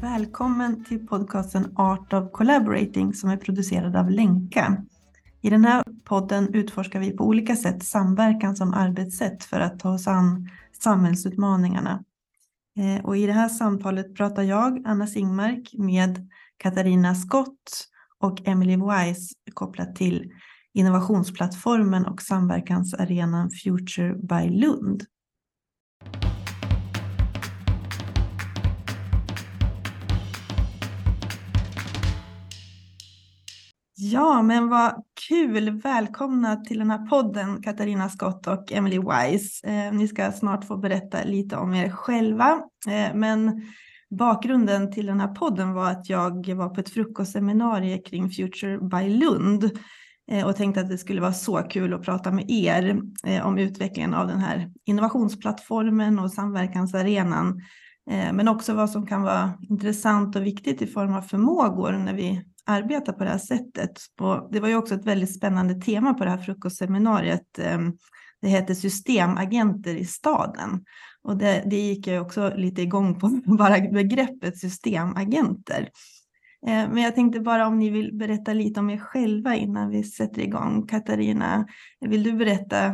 Välkommen till podcasten Art of Collaborating som är producerad av Lenka. I den här podden utforskar vi på olika sätt samverkan som arbetssätt för att ta oss an samhällsutmaningarna. Eh, och I det här samtalet pratar jag, Anna Singmark, med Katarina Skott och Emily Wise kopplat till innovationsplattformen och samverkansarenan Future by Lund. Ja, men vad kul! Välkomna till den här podden, Katarina Skott och Emily Wise. Eh, ni ska snart få berätta lite om er själva, eh, men bakgrunden till den här podden var att jag var på ett frukostseminarium kring Future by Lund eh, och tänkte att det skulle vara så kul att prata med er eh, om utvecklingen av den här innovationsplattformen och samverkansarenan. Eh, men också vad som kan vara intressant och viktigt i form av förmågor när vi arbeta på det här sättet. Och det var ju också ett väldigt spännande tema på det här frukostseminariet. Ehm, det heter systemagenter i staden. Och det, det gick jag också lite igång på, bara begreppet systemagenter. Ehm, men jag tänkte bara om ni vill berätta lite om er själva innan vi sätter igång. Katarina, vill du berätta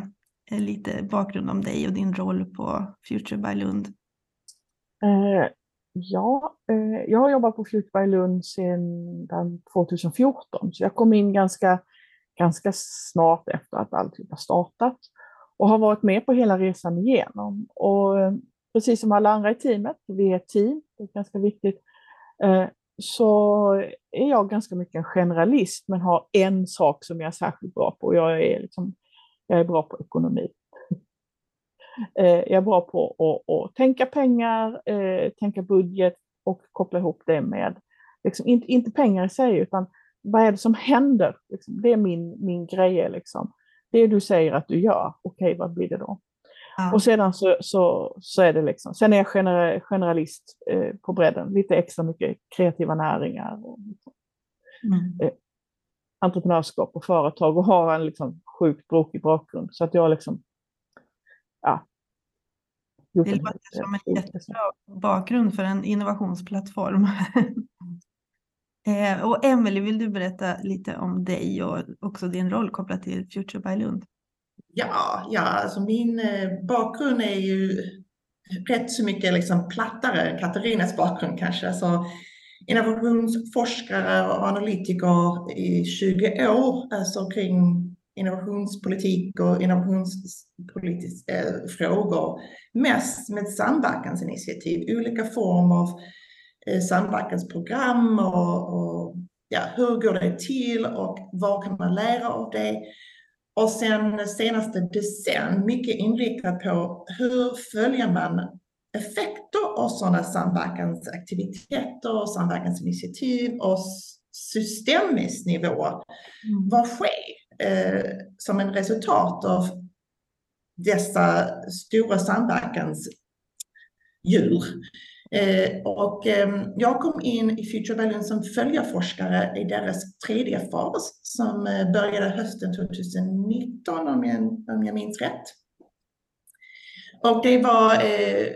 eh, lite bakgrund om dig och din roll på Future by Lund? Eh, Ja, eh, jag har jobbat på Flutberg Lund sedan 2014, så jag kom in ganska, ganska snart efter att allting har startat och har varit med på hela resan igenom. Och eh, precis som alla andra i teamet, vi är ett team, det är ganska viktigt, eh, så är jag ganska mycket en generalist men har en sak som jag är särskilt bra på. Jag är, liksom, jag är bra på ekonomi. Eh, jag är bra på att, att tänka pengar, eh, tänka budget och koppla ihop det med, liksom, inte, inte pengar i sig, utan vad är det som händer? Liksom, det är min, min grej. Liksom. Det du säger att du gör, okej, okay, vad blir det då? Ja. Och sedan så, så, så är det liksom, sen är jag gener, generalist eh, på bredden, lite extra mycket kreativa näringar. Och, liksom, mm. eh, entreprenörskap och företag och har en liksom, sjukt brokig bakgrund. Så att jag liksom ja. Det låter som en jättebra bakgrund för en innovationsplattform. eh, och Emelie, vill du berätta lite om dig och också din roll kopplat till Future by Lund? Ja, ja alltså min eh, bakgrund är ju rätt så mycket liksom plattare än Katarinas bakgrund kanske. Alltså, innovationsforskare och analytiker i 20 år, alltså kring innovationspolitik och innovationspolitiska eh, frågor mest med samverkansinitiativ, olika former av eh, samverkansprogram och, och ja, hur går det till och vad kan man lära av det? Och sen senaste decenn mycket inriktat på hur följer man effekter av sådana samverkansaktiviteter och samverkansinitiativ och systemisk nivå. Mm. Vad sker? Eh, som en resultat av dessa stora samverkansdjur. Eh, och eh, jag kom in i Future Balance som följarforskare i deras tredje fas som eh, började hösten 2019 om jag, om jag minns rätt. Och det var, eh,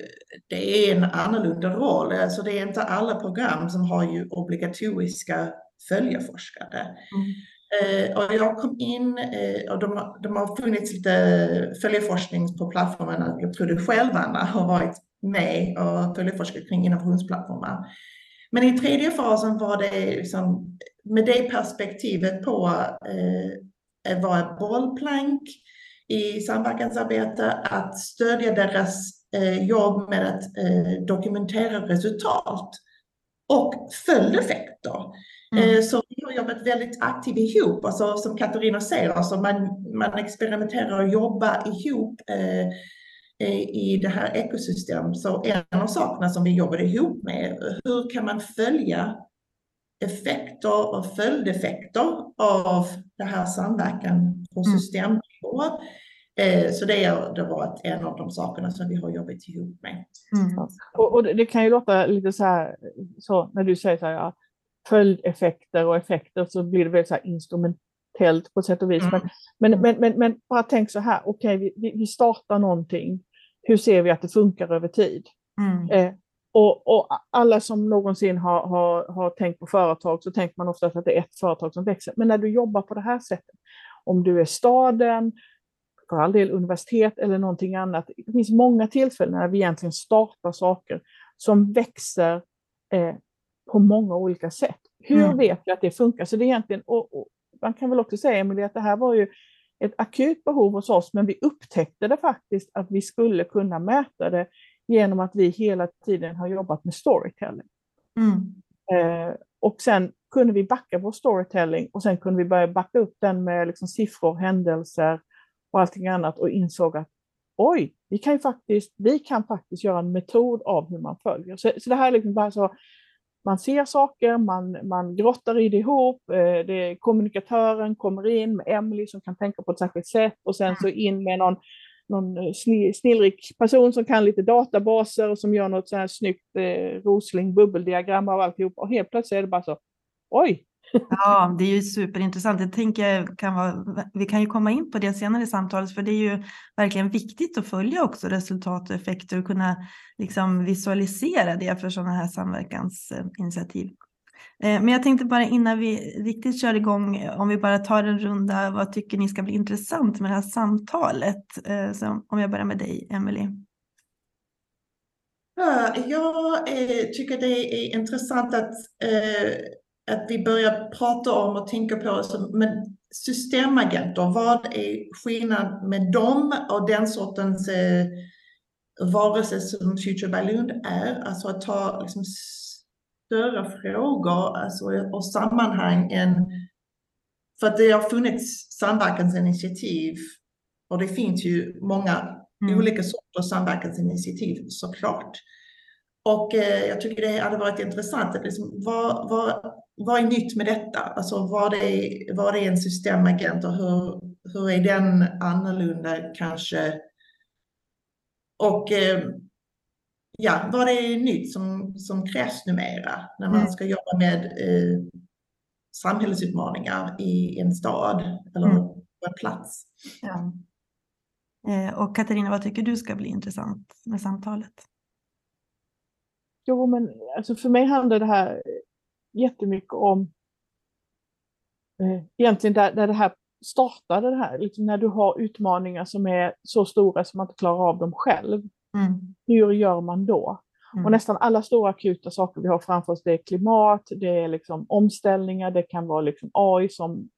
det är en annorlunda roll, alltså det är inte alla program som har ju obligatoriska följarforskare. Mm. Eh, och jag kom in eh, och de, de har funnits lite följeforskning på plattformen. Jag tror du själv, Anna, har varit med och följeforskat kring innovationsplattformar. Men i tredje fasen var det liksom, med det perspektivet på eh, att vara bollplank i samverkansarbete, att stödja deras eh, jobb med att eh, dokumentera resultat och följdeffekter. Mm. Eh, så vi har jobbat väldigt aktivt ihop, alltså, som Katarina säger, alltså man, man experimenterar och jobbar ihop eh, eh, i det här ekosystemet. Så en av sakerna som vi jobbade ihop med, hur kan man följa effekter och följdeffekter av det här samverkan på mm. systemnivå. Mm. Så det har varit en av de sakerna som vi har jobbat ihop med. Mm. Och, och, det kan ju låta lite så här, så när du säger så här, ja, följdeffekter och effekter så blir det väldigt så instrumentellt på sätt och vis. Mm. Men, men, men, men, bara tänk så här, okej okay, vi, vi startar någonting, hur ser vi att det funkar över tid? Mm. Eh, Och, och, alla som någonsin har, har, har tänkt på företag så tänker man ofta att det är ett företag som växer. Men när du jobbar på det här sättet, om du är staden, för all del universitet eller någonting annat. Det finns många tillfällen när vi egentligen startar saker som växer eh, på många olika sätt. Hur mm. vet vi att det funkar? Så det är egentligen, och, och, man kan väl också säga, Emilie, att det här var ju ett akut behov hos oss, men vi upptäckte det faktiskt att vi skulle kunna mäta det genom att vi hela tiden har jobbat med storytelling. Mm. Eh, och sen kunde vi backa vår storytelling och sen kunde vi börja backa upp den med liksom siffror, händelser och allting annat och insåg att oj, vi kan, faktiskt, vi kan faktiskt göra en metod av hur man följer. Så, så det här är liksom bara så, man ser saker, man, man grottar i det ihop, eh, det, kommunikatören kommer in med Emily som kan tänka på ett särskilt sätt och sen så in med någon, någon snillrik person som kan lite databaser och som gör något så här snyggt eh, Rosling bubbeldiagram av alltihop och helt plötsligt är det bara så, oj, Ja, det är ju superintressant. Jag tänker, kan vara, vi kan ju komma in på det senare i samtalet, för det är ju verkligen viktigt att följa också resultat och effekter och kunna liksom visualisera det för sådana här samverkansinitiativ. Eh, men jag tänkte bara innan vi riktigt kör igång, om vi bara tar en runda, vad tycker ni ska bli intressant med det här samtalet? Eh, så om jag börjar med dig, Emelie. Jag eh, tycker det är intressant att att vi börjar prata om och tänka på men systemagenter, vad är skillnad med dem och den sortens eh, varelser som Future Balloon är? Alltså att ta liksom, större frågor alltså, och sammanhang än... För att det har funnits samverkansinitiativ och det finns ju många mm. olika sorters samverkansinitiativ såklart. Och eh, jag tycker det hade varit intressant att liksom, vad, vad, vad är nytt med detta? Alltså vad är, vad är en systemagent och hur, hur är den annorlunda kanske? Och eh, ja, vad är nytt som, som krävs numera när man mm. ska jobba med eh, samhällsutmaningar i en stad eller mm. på en plats. Ja. Eh, och Katarina, vad tycker du ska bli intressant med samtalet? Jo, men alltså för mig handlar det här jättemycket om eh, egentligen där, där det här startade, det här, liksom när du har utmaningar som är så stora som man inte klarar av dem själv. Mm. Hur gör man då? Mm. Och nästan alla stora akuta saker vi har framför oss, det är klimat, det är liksom omställningar, det kan vara liksom AI som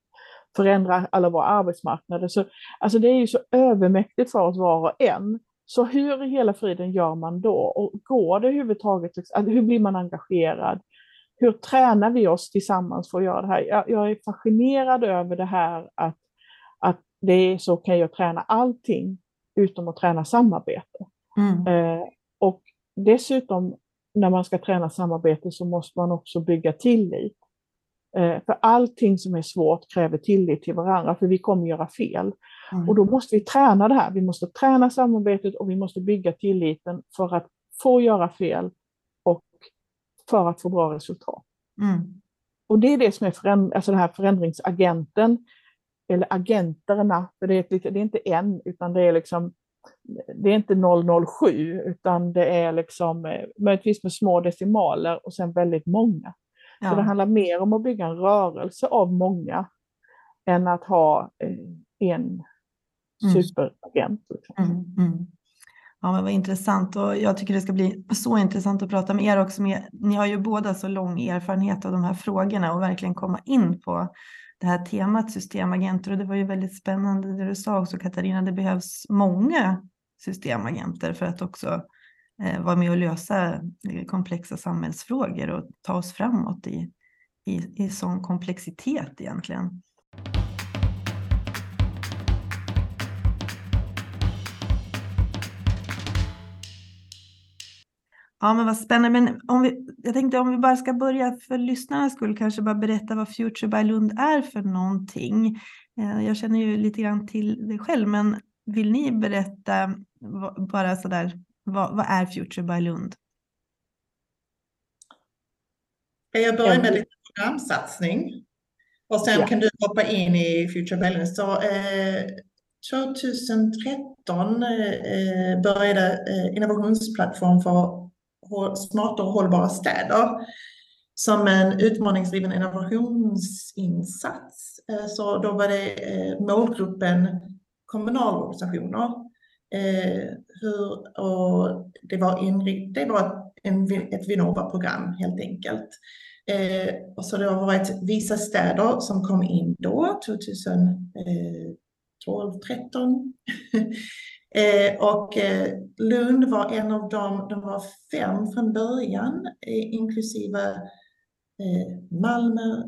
förändrar alla våra arbetsmarknader. Så, alltså det är ju så övermäktigt för oss var och en. Så hur i hela friden gör man då? Och går det överhuvudtaget? Liksom, hur blir man engagerad? Hur tränar vi oss tillsammans för att göra det här? Jag, jag är fascinerad över det här att, att det är så okay att träna allting utom att träna samarbete. Mm. Eh, och dessutom när man ska träna samarbete så måste man också bygga tillit. Eh, för allting som är svårt kräver tillit till varandra, för vi kommer göra fel. Mm. Och då måste vi träna det här. Vi måste träna samarbetet och vi måste bygga tilliten för att få göra fel för att få bra resultat. Mm. Och det är det som är föränd alltså den här förändringsagenten, eller agenterna, för det är, ett, det är inte en, utan det är liksom det är inte 007 utan det är liksom eh, möjligtvis med små decimaler och sen väldigt många. Ja. Så det handlar mer om att bygga en rörelse av många än att ha eh, en mm. superagent. Liksom. Mm, mm. Ja, men vad intressant och jag tycker det ska bli så intressant att prata med er också. Med, ni har ju båda så lång erfarenhet av de här frågorna och verkligen komma in på det här temat systemagenter och det var ju väldigt spännande det du sa också Katarina. Det behövs många systemagenter för att också eh, vara med och lösa eh, komplexa samhällsfrågor och ta oss framåt i, i, i sån komplexitet egentligen. Ja, men vad spännande. Men om vi, jag tänkte om vi bara ska börja för lyssnarnas skull, kanske bara berätta vad Future by Lund är för någonting. Eh, jag känner ju lite grann till det själv, men vill ni berätta bara så där, vad, vad är Future by Lund? Jag börjar med lite programsatsning och sen ja. kan du hoppa in i Future by Lund. Så, eh, 2013 eh, började eh, innovationsplattform för smarta och hållbara städer som en utmaningsdriven innovationsinsats. Eh, så då var det eh, målgruppen kommunalorganisationer. Eh, hur, och det var, inrikt, det var en, ett Vinnova-program helt enkelt. Och så det har varit vissa städer som kom in då, 2012, 13. och Lund var en av dem, de var fem från början, inklusive Malmö,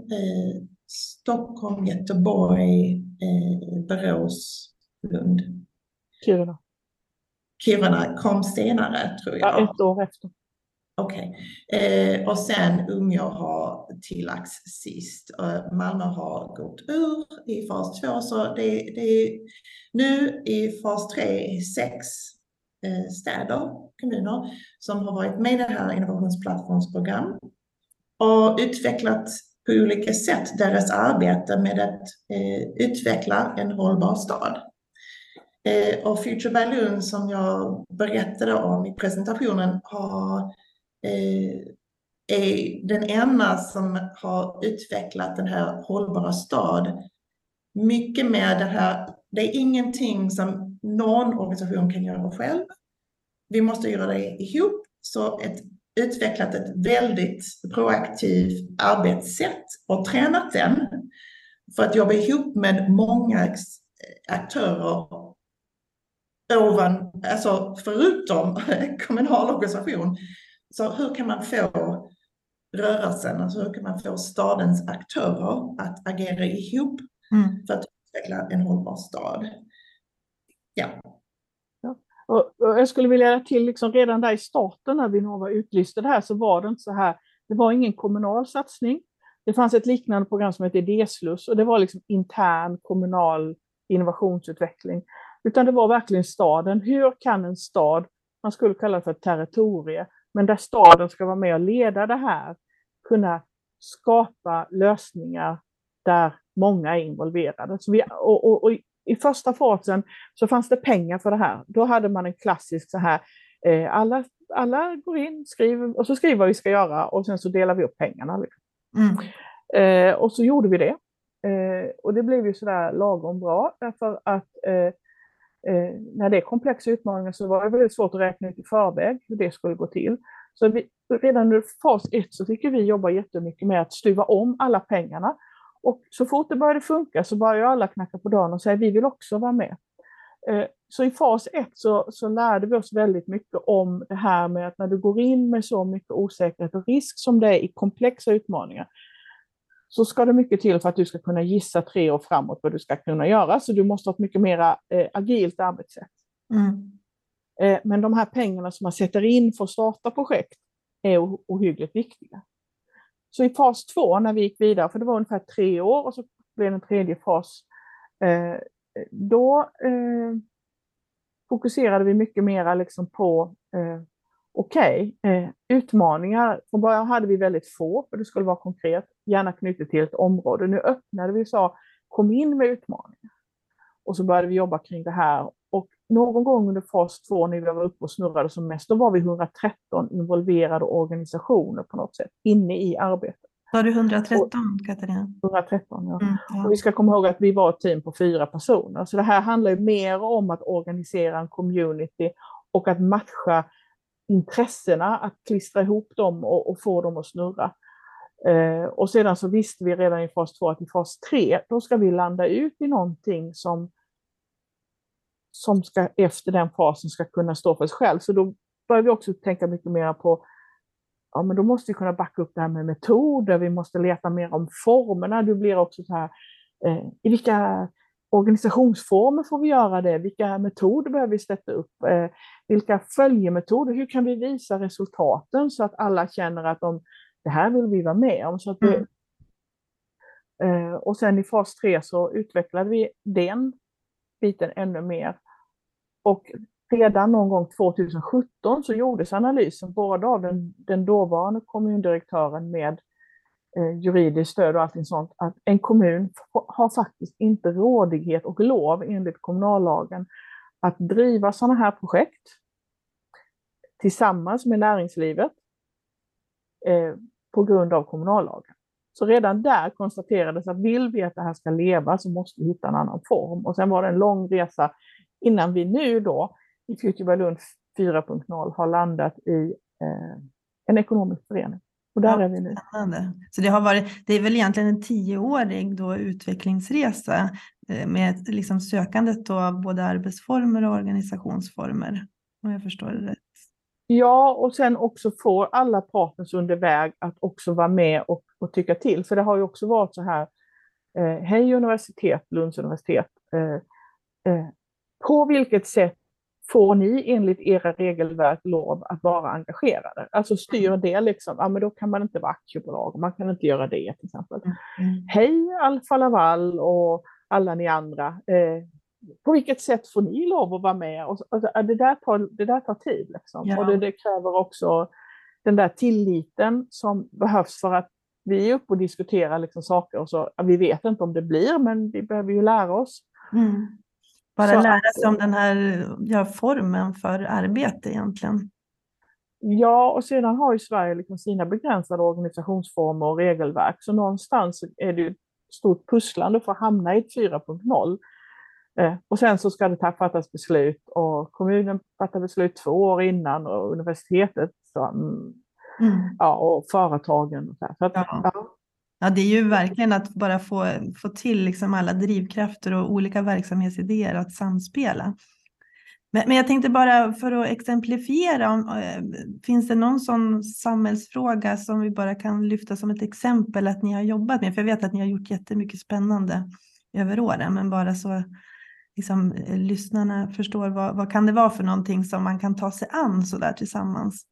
Stockholm, Göteborg, eh, Borås, Lund. Kiruna. Kiruna kom senare tror jag. Ja, ett år efter. Okej. Okay. Eh, och sen Umeå har tillagts sist. Och Malmö har gått ur i fas två. Så det, det är nu i fas tre sex eh, städer, kommuner, som har varit med i det här innovationsplattformsprogram och utvecklat på olika sätt deras arbete med att eh, utveckla en hållbar stad. Eh, och Future Balloon som jag berättade om i presentationen har, är den enda som har utvecklat den här hållbara stad. Mycket med det här, det är ingenting som någon organisation kan göra själv. Vi måste göra det ihop. Så ett utvecklat ett väldigt proaktivt arbetssätt och tränat den för att jobba ihop med många aktörer ovan, alltså förutom kommunal organisation. Så hur kan man få rörelsen, alltså hur kan man få stadens aktörer att agera ihop mm. för att utveckla en hållbar stad? Ja. Och, jag skulle vilja lägga till, liksom redan där i starten när Vinnova utlyste det här så var det inte så här, det var ingen kommunal satsning. Det fanns ett liknande program som hette Idésluss och det var liksom intern kommunal innovationsutveckling. Utan det var verkligen staden. Hur kan en stad, man skulle kalla det för territorie, men där staden ska vara med och leda det här, kunna skapa lösningar där många är involverade. Så vi, och, och, och i första fasen så fanns det pengar för det här. Då hade man en klassisk så här, eh, alla, alla går in, skriver och så skriver vad vi ska göra och sen så delar vi upp pengarna. Liksom. Mm. Eh, och så gjorde vi det. Eh, och det blev ju sådär lagom bra därför att eh, eh, när det är komplexa utmaningar så var det väldigt svårt att räkna ut i förväg hur det skulle gå till. Så vi, redan under fas ett så fick vi jobba jättemycket med att stuva om alla pengarna och så fort det började funka så började alla knacka på dörren och säga vi vill också vara med. Eh, så i fas ett så, så lärde vi oss väldigt mycket om det här med att när du går in med så mycket osäkerhet och risk som det är i komplexa utmaningar, så ska det mycket till för att du ska kunna gissa tre år framåt vad du ska kunna göra. Så du måste ha ett mycket mer eh, agilt arbetssätt. Mm. Eh, men de här pengarna som man sätter in för att starta projekt är ohyggligt viktiga. Så i fas två, när vi gick vidare, för det var ungefär tre år och så blev det en tredje fas, eh, då eh, fokuserade vi mycket mer liksom på eh, okej, okay, eh, utmaningar. Från början hade vi väldigt få, för det skulle vara konkret, gärna knutet till ett område. Nu öppnade vi och sa kom in med utmaningar. Och så började vi jobba kring det här. Och någon gång under fas två när vi var uppe och snurrade som mest, då var vi 113 involverade organisationer på något sätt inne i arbetet. Var du 113 Katarina? 113 ja. Mm, ja. Och vi ska komma ihåg att vi var ett team på fyra personer. Så det här handlar mer om att organisera en community och att matcha intressena, att klistra ihop dem och, och få dem att snurra. Eh, och sedan så visste vi redan i fas 2 att i fas 3, då ska vi landa ut i någonting som som ska efter den fasen ska kunna stå för sig själv. Så då börjar vi också tänka mycket mer på ja, men då måste vi kunna backa upp det här med metoder, vi måste leta mer om formerna. Du blir också så här, eh, i vilka organisationsformer får vi göra det? Vilka metoder behöver vi sätta upp? Eh, vilka följemetoder? Hur kan vi visa resultaten så att alla känner att de, det här vill vi vara med om? Så att det, mm. eh, och sen i fas 3 så utvecklade vi den biten ännu mer. Och redan någon gång 2017 så gjordes analysen både av den, den dåvarande kommundirektören med eh, juridiskt stöd och allting sånt, att en kommun har faktiskt inte rådighet och lov enligt kommunallagen att driva sådana här projekt tillsammans med näringslivet eh, på grund av kommunallagen. Så redan där konstaterades att vill vi att det här ska leva så måste vi hitta en annan form. Och sen var det en lång resa innan vi nu då i Future by Lund 4.0 har landat i eh, en ekonomisk förening. Och där ja, är vi nu. Spännande. Så det, har varit, det är väl egentligen en tioårig då utvecklingsresa eh, med liksom sökandet då av både arbetsformer och organisationsformer, om jag förstår det rätt. Ja, och sen också få alla partners under väg att också vara med och, och tycka till. För det har ju också varit så här, eh, hej universitet, Lunds universitet, eh, eh, på vilket sätt får ni enligt era regelverk lov att vara engagerade? Alltså styr mm. det liksom, ja men då kan man inte vara aktiebolag, man kan inte göra det till exempel. Mm. Hej Alfa Laval och alla ni andra, eh, på vilket sätt får ni lov att vara med? Och, alltså, det, där tar, det där tar tid liksom. Ja. och det, det, kräver också den där tilliten som behövs för att vi är uppe och diskuterar liksom saker och så, vi vet inte om det blir, men vi behöver ju lära oss. Mm. Bara så lära sig om den här ja, formen för arbete egentligen. Ja, och sedan har ju Sverige liksom sina begränsade organisationsformer och regelverk, så någonstans är det ett stort pusslande för att hamna i ett 4.0. Eh, och sen så ska det fattas beslut och kommunen fattar beslut två år innan och universitetet så, mm, mm. ja, och företagen. Och så, så att, ja. Ja. Ja, det är ju verkligen att bara få, få till liksom alla drivkrafter och olika verksamhetsidéer att samspela. Men, men jag tänkte bara för att exemplifiera, om, äh, finns det någon sån samhällsfråga som vi bara kan lyfta som ett exempel att ni har jobbat med? För jag vet att ni har gjort jättemycket spännande över åren, men bara så liksom, eh, lyssnarna förstår vad, vad kan det vara för någonting som man kan ta sig an så där tillsammans?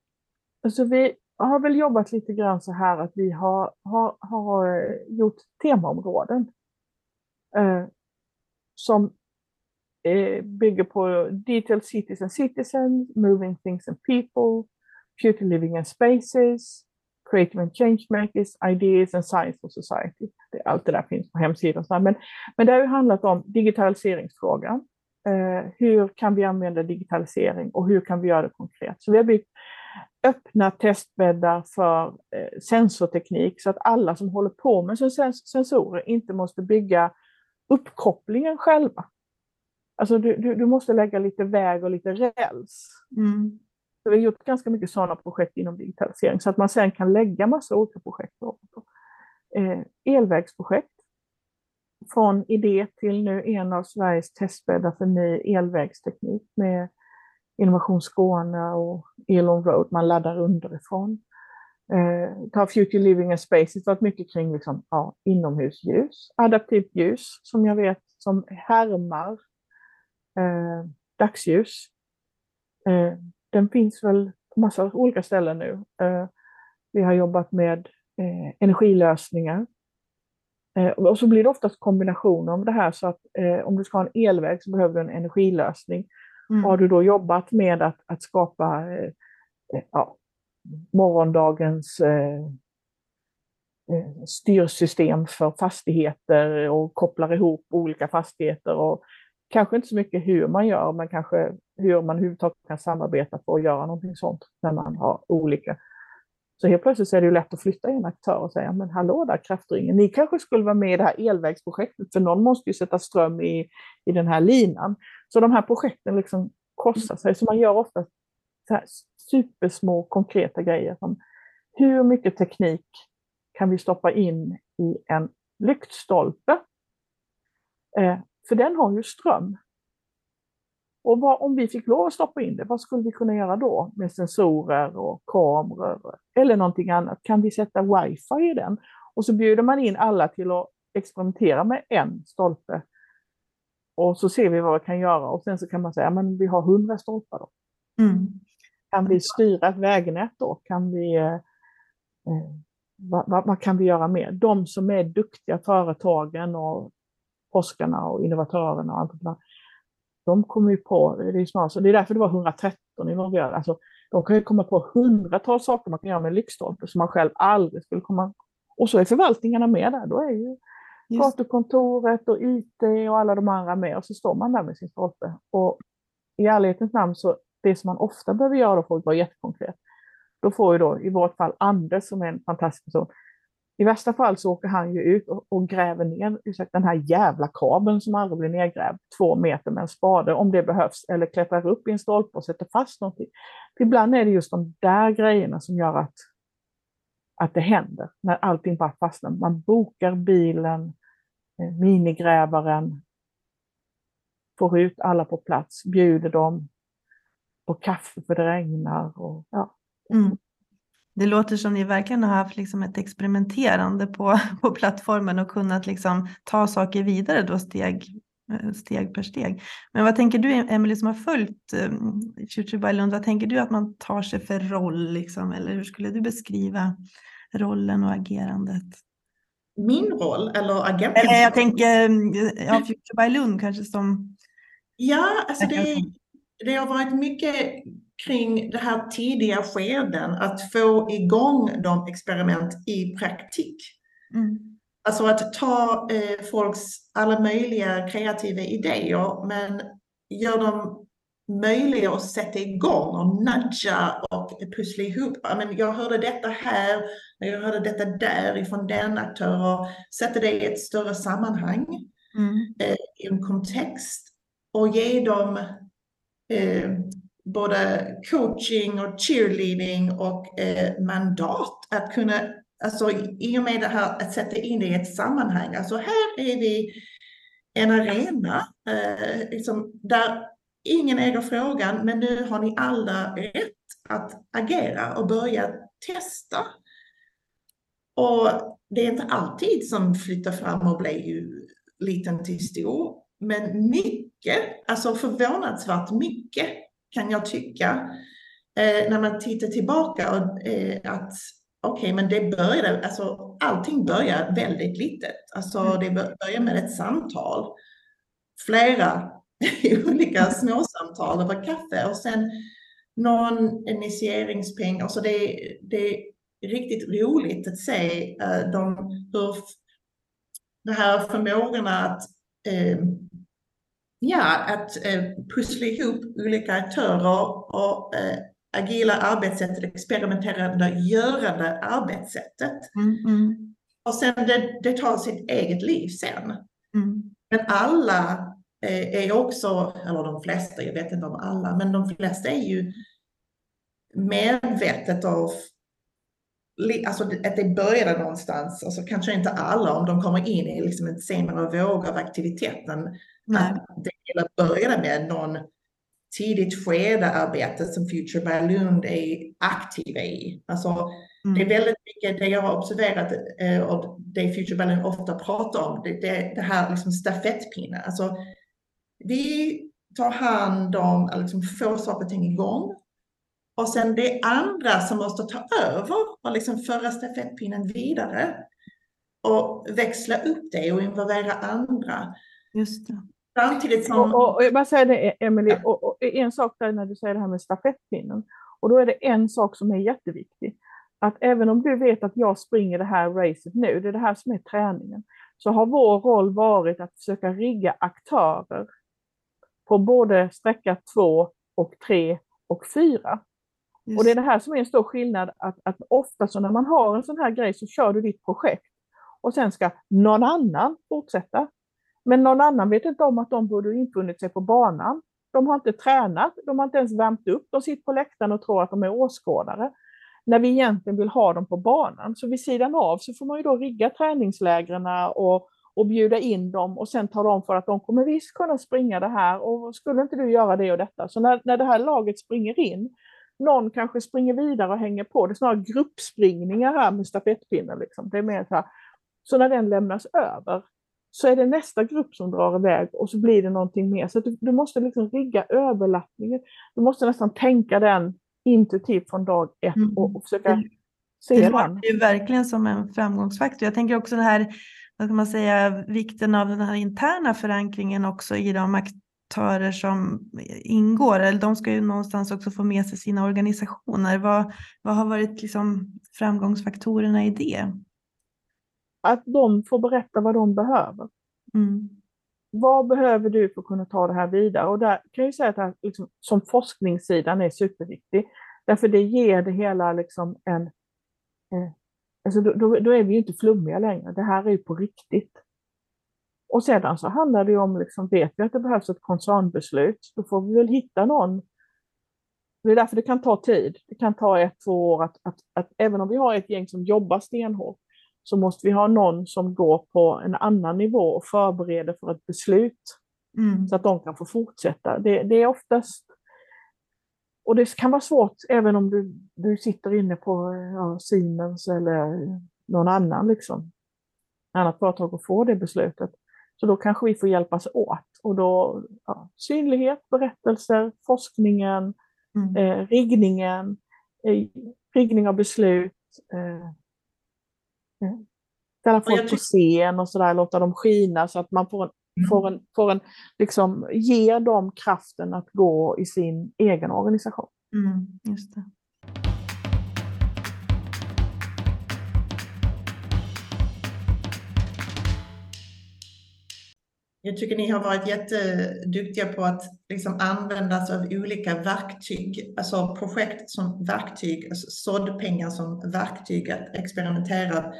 Alltså vi, har väl jobbat lite grann så här att vi har, har, har eh, gjort temaområden eh, som eh, bygger på Detailed Cities and Citizens, Moving Things and People, Future Living and Spaces, Creative and Changemakers, Ideas and Science for Society. Det, allt det där finns på hemsidan. Men, men det har ju handlat om digitaliseringsfrågan. Eh, hur kan vi använda digitalisering och hur kan vi göra det konkret? Så vi har byggt öppna testbäddar för eh, sensorteknik så att alla som håller på med sensorer inte måste bygga uppkopplingen själva. Alltså du, du, du måste lägga lite väg och lite räls. Mm. Så vi har gjort ganska mycket sådana projekt inom digitalisering så att man sen kan lägga massa olika projekt. Eh, elvägsprojekt. Från idé till nu en av Sveriges testbäddar för ny elvägsteknik med Innovation Skåne och Elon Road, man laddar underifrån. Eh, ta Future Living and Space, det har varit mycket kring liksom, ja, inomhusljus, adaptivt ljus som jag vet som härmar eh, dagsljus. Eh, den finns väl på massa olika ställen nu. Eh, vi har jobbat med eh, energilösningar. Eh, och så blir det oftast kombinationer om det här så att om du ska ha en elväg så behöver du en energilösning Mm. Har du då jobbat med att, att skapa ja, morgondagens styrsystem för fastigheter och kopplar ihop olika fastigheter och kanske inte så mycket hur man gör, men kanske hur man överhuvudtaget kan samarbeta för att göra någonting sånt när man har olika. Så helt plötsligt så är det ju lätt att flytta en aktör och säga, men hallå där kraftringen, ni kanske skulle vara med i det här elvägsprojektet, för någon måste ju sätta ström i, i den här linan. Så de här projekten liksom korsar sig. Så man gör ofta så här supersmå konkreta grejer som hur mycket teknik kan vi stoppa in i en lyktstolpe? Eh, för den har ju ström. Och vad, om vi fick lov att stoppa in det, vad skulle vi kunna göra då med sensorer och kameror eller någonting annat? Kan vi sätta wifi i den? Och så bjuder man in alla till att experimentera med en stolpe och så ser vi vad vi kan göra och sen så kan man säga men vi har hundra stolpar då. Mm. Kan vi styra ett vägnät då? Kan vi, eh, eh, vad, vad, vad, kan vi göra mer? De som är duktiga företagen och forskarna och innovatörerna och allt de kommer ju på, det är, snarare, så det är därför det var 113 involverade. Alltså, de kan ju komma på hundratals saker man kan göra med lyktstolpe som man själv aldrig skulle komma... Och så är förvaltningarna med där, då är ju gatukontoret och IT och alla de andra med och så står man där med sin stolpe. Och i ärlighetens namn så det som man ofta behöver göra för att vara jättekonkret, då får ju då i vårt fall Anders som är en fantastisk person, i värsta fall så åker han ju ut och, och gräver ner den här jävla kabeln som aldrig blir nedgrävd två meter med en spade om det behövs, eller klättrar upp i en stolpe och sätter fast någonting. Ibland är det just de där grejerna som gör att, att det händer, när allting bara fastnar. Man bokar bilen, eh, minigrävaren, får ut alla på plats, bjuder dem på kaffe för det regnar. Och, ja. Mm. Det låter som ni verkligen har haft liksom ett experimenterande på, på plattformen och kunnat liksom ta saker vidare då steg, eh, steg per steg. Men vad tänker du, Emelie, som har följt um, by Lund, vad tänker du att man tar sig för roll, liksom, eller hur skulle du beskriva rollen och agerandet? Min roll eller agenten? Eller jag tänker, ja, Future by Lund kanske som... Ja, alltså det, det har varit mycket kring det här tidiga skeden, att få igång de experiment i praktik. Mm. Alltså att ta eh, folks alla möjliga kreativa idéer men gör dem möjliga att sätta igång och nudga och pussla ihop. Men jag hörde detta här, jag hörde detta där ifrån den aktören. och sätta det i ett större sammanhang, mm. eh, i en kontext och ge dem eh, både coaching och cheerleading och eh, mandat att kunna, alltså i och med det här att sätta in det i ett sammanhang, alltså här är vi en arena eh, liksom, där ingen äger frågan, men nu har ni alla rätt att agera och börja testa. Och det är inte alltid som flyttar fram och blir ju liten till stor, men mycket, alltså förvånansvärt mycket kan jag tycka. Eh, när man tittar tillbaka och eh, att okej, okay, men det började, alltså allting börjar väldigt litet. Alltså mm. det börjar med ett samtal. Flera olika småsamtal över kaffe och sen någon initieringspeng. Alltså det, det är riktigt roligt att se uh, de, hur det här förmågorna att uh, Ja, att eh, pussla ihop olika aktörer och eh, agila arbetssättet, experimenterande, görande arbetssättet. Mm, mm. Och sen det, det, tar sitt eget liv sen. Mm. Men alla eh, är också, eller de flesta, jag vet inte om alla, men de flesta är ju medvetet av Alltså att det började någonstans, alltså kanske inte alla om de kommer in i liksom en senare våg av aktiviteten, Nej. Att det hela började med någon tidigt skede arbete som Future by Lund är aktiva i. Alltså, mm. Det är väldigt mycket det jag har observerat eh, och det Future by Lund ofta pratar om, det, det, det här liksom stafettpinnen. Alltså, vi tar hand om liksom få saker och ting igång och sen det är andra som måste ta över och liksom föra stafettpinnen vidare och växla upp det och involvera andra. Just det. Samtidigt som... Och, och, och jag bara säger det, Emelie, och, och, en sak där när du säger det här med stafettpinnen. Och då är det en sak som är jätteviktig. Att även om du vet att jag springer det här racet nu, det är det här som är träningen, så har vår roll varit att försöka rigga aktörer på både sträcka två och tre och fyra. Just. Och det är det här som är en stor skillnad, att, att ofta så när man har en sån här grej så kör du ditt projekt och sen ska någon annan fortsätta. Men någon annan vet inte om att de borde infunnit sig på banan. De har inte tränat, de har inte ens värmt upp, de sitter på läktaren och tror att de är åskådare. När vi egentligen vill ha dem på banan. Så vid sidan av så får man ju då rigga träningslägren och, och bjuda in dem och sen tala om för att de kommer visst kunna springa det här och skulle inte du göra det och detta. Så när, när det här laget springer in, någon kanske springer vidare och hänger på, det är snarare gruppspringningar här med stafettpinnen. Liksom. Det är mer så, här. så när den lämnas över, så är det nästa grupp som drar iväg och så blir det någonting mer. Så du, du, måste liksom rigga överlappningen. Du måste nästan tänka den intuitivt från dag ett mm. och, och försöka mm. se det den. Det är verkligen som en framgångsfaktor. Jag tänker också det här, vad ska man säga, vikten av den här interna förankringen också i de aktörer som ingår. Eller de ska ju någonstans också få med sig sina organisationer. Vad, vad har varit liksom framgångsfaktorerna i det? Att de får berätta vad de behöver. Mm. vad behöver du för att kunna ta det här vidare? Och där kan jag säga att här, liksom, som forskningssidan är superviktig. Därför det ger det hela liksom en... Eh, alltså då, då, då, är vi inte flummiga längre. Det här är ju på riktigt. Och sedan så handlar det om, liksom, vet vi att det behövs ett koncernbeslut, då får vi väl hitta någon. Det är därför det kan ta tid. Det kan ta ett, två år att, att, att även om vi har ett gäng som jobbar stenhårt, så måste vi ha någon som går på en annan nivå och förbereder för ett beslut. Mm. Så att de kan få fortsätta. Det, det, är oftast... Och det kan vara svårt även om du, du sitter inne på ja, Siemens eller någon annan liksom, annat företag och får det beslutet. Så då kanske vi får hjälpas åt. Och då ja, synlighet, berättelser, forskningen, mm. eh, riggningen, eh, riggning av beslut, eh, Ställa folk på scen och sådär, låta dem skina så att man får en, mm. får en, får en liksom, ger dem kraften att gå i sin egen organisation. Mm, just det. Jag tycker ni har varit jätteduktiga på att liksom använda sig av olika verktyg, alltså projekt som verktyg, alltså såddpengar som verktyg att experimentera.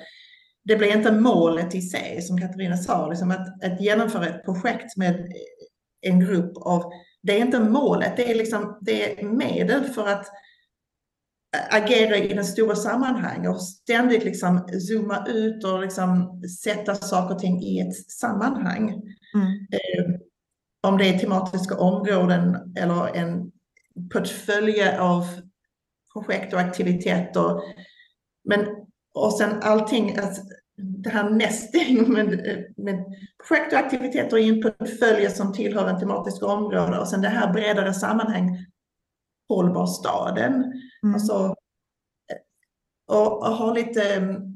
Det blir inte målet i sig, som Katarina sa, liksom att, att genomföra ett projekt med en grupp av, det är inte målet, det är, liksom, det är medel för att agera i den stora sammanhanget och ständigt liksom zooma ut och liksom sätta saker och ting i ett sammanhang. Mm. Eh, om det är tematiska områden eller en portfölj av projekt och aktiviteter. Men, och sen allting, alltså, det här nästing med, med projekt och aktiviteter i en portfölj som tillhör en tematisk område och sen det här bredare sammanhang hållbar staden. Mm. Alltså, och, och ha lite mm,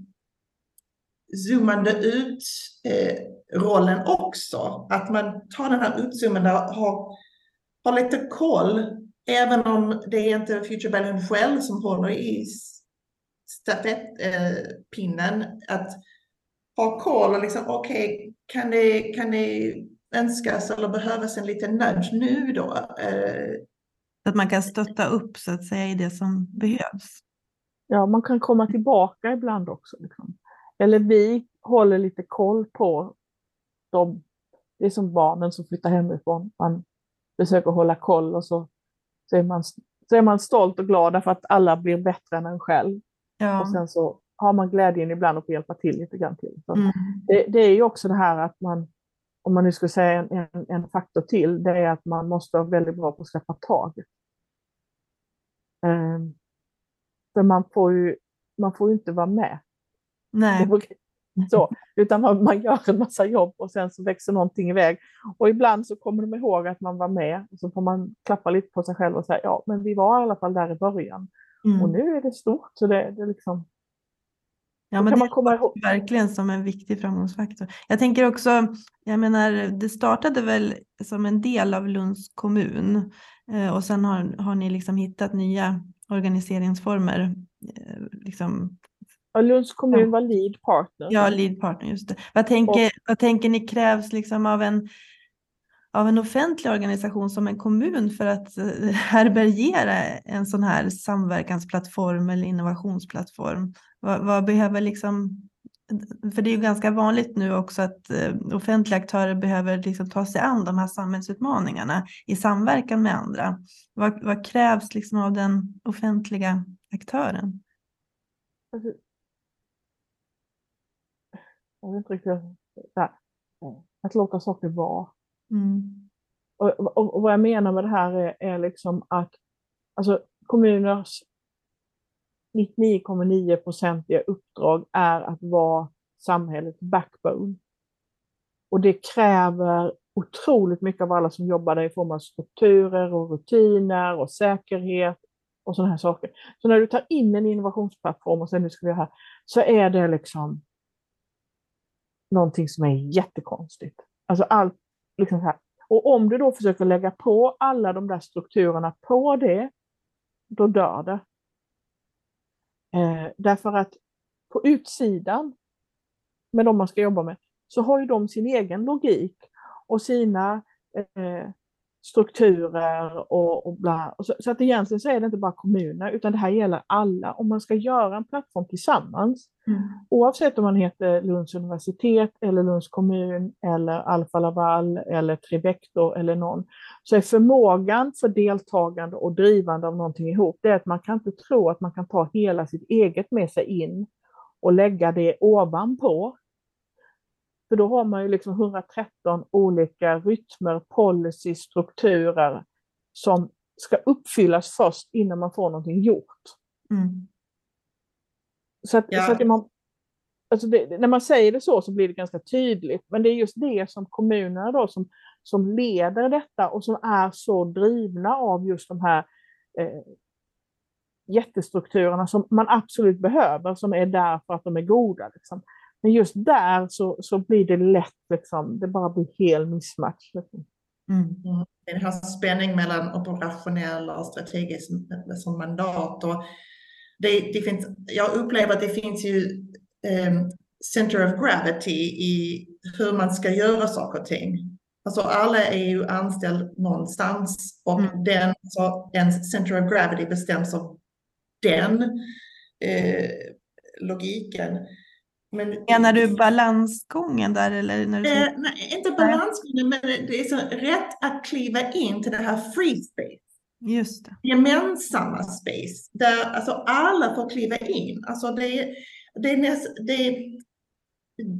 zoomande ut eh, rollen också. Att man tar den här utzoomande och har, har lite koll, även om det är inte Future Balloon själv som håller i stafettpinnen, eh, att ha koll och liksom, okej, okay, kan, det, kan det önskas eller behövas en liten nudge nu då? Eh, att man kan stötta upp så att säga i det som behövs. Ja, man kan komma tillbaka ibland också. Liksom. Eller vi håller lite koll på dem. Det är som barnen som flyttar hemifrån. Man försöker hålla koll och så, så, är, man, så är man stolt och glad för att alla blir bättre än en själv. Ja. Och sen så har man glädjen ibland att få hjälpa till lite grann till. Mm. Det, det, är ju också det här att man, om man nu ska säga en, en, en faktor till, det är att man måste vara väldigt bra på att släppa taget. Um, för man får ju, man får inte vara med. Nej. Så, utan man, man, gör en massa jobb och sen så växer någonting iväg. Och ibland så kommer de ihåg att man var med och så får man klappa lite på sig själv och säga ja, men vi var i alla fall där i början. Mm. Och nu är det stort. Så det, det liksom, Ja, men det är verkligen som en viktig framgångsfaktor. Jag tänker också, jag menar, det startade väl som en del av Lunds kommun eh, och sen har, har ni liksom hittat nya organiseringsformer. Eh, liksom. Ja, Lunds kommun var lead partner. Ja, lead partner, just det. Vad tänker, och, vad tänker ni krävs liksom av en av en offentlig organisation som en kommun för att eh, härbärgera en sån här samverkansplattform eller innovationsplattform? Vad, vad, behöver liksom, för det är ju ganska vanligt nu också att eh, offentliga aktörer behöver liksom ta sig an de här samhällsutmaningarna i samverkan med andra. Vad, vad krävs liksom av den offentliga aktören? Alltså, jag vet inte riktigt, att låta saker vara. Mm. Och, och, och, vad jag menar med det här är, är liksom att alltså, kommuners 99,9 procentiga uppdrag är att vara samhällets backbone. Och det kräver otroligt mycket av alla som jobbar där i form av strukturer och rutiner och säkerhet och sådana här saker. Så när du tar in en innovationsplattform och säger nu ska vi här, så är det liksom någonting som är jättekonstigt. Alltså allt liksom så här. Och om du då försöker lägga på alla de där strukturerna på det, då dör det. Eh, därför att på utsidan, med de man ska jobba med, så har ju de sin egen logik. och sina eh, strukturer och, och bla. Så, så, att egentligen så är det inte bara kommuner utan det här gäller alla. Om man ska göra en plattform tillsammans, mm. oavsett om man heter Lunds universitet eller Lunds kommun eller Alfa Laval eller Trivector eller någon, så är förmågan för deltagande och drivande av någonting ihop, det är att man kan inte tro att man kan ta hela sitt eget med sig in och lägga det ovanpå för då har man ju liksom 113 olika rytmer, policy, strukturer som ska uppfyllas först innan man får någonting gjort. Mm. Så, att, ja. så att man, alltså det, när man säger det så så blir det ganska tydligt, men det är just det som kommunerna då som, som leder detta och som är så drivna av just de här eh, jättestrukturerna som man absolut behöver, som är där för att de är goda. Liksom. Men just där så, så blir det lätt, liksom, det bara blir helt missmatch. Liksom. Mm. Den här spänning mellan operationella och strategiskt som mandat. Och det, det finns, jag upplever att det finns ju um, center of gravity i hur man ska göra saker och ting. Alltså alla är ju anställd någonstans och mm. den, så en center of gravity bestäms av den eh, logiken. Men, Menar du balansgången där? Eller när du eh, nej, inte balansgången, men det är så rätt att kliva in till det här free space. Just det. Gemensamma space, där alltså alla får kliva in. Alltså det, det, är näst, det,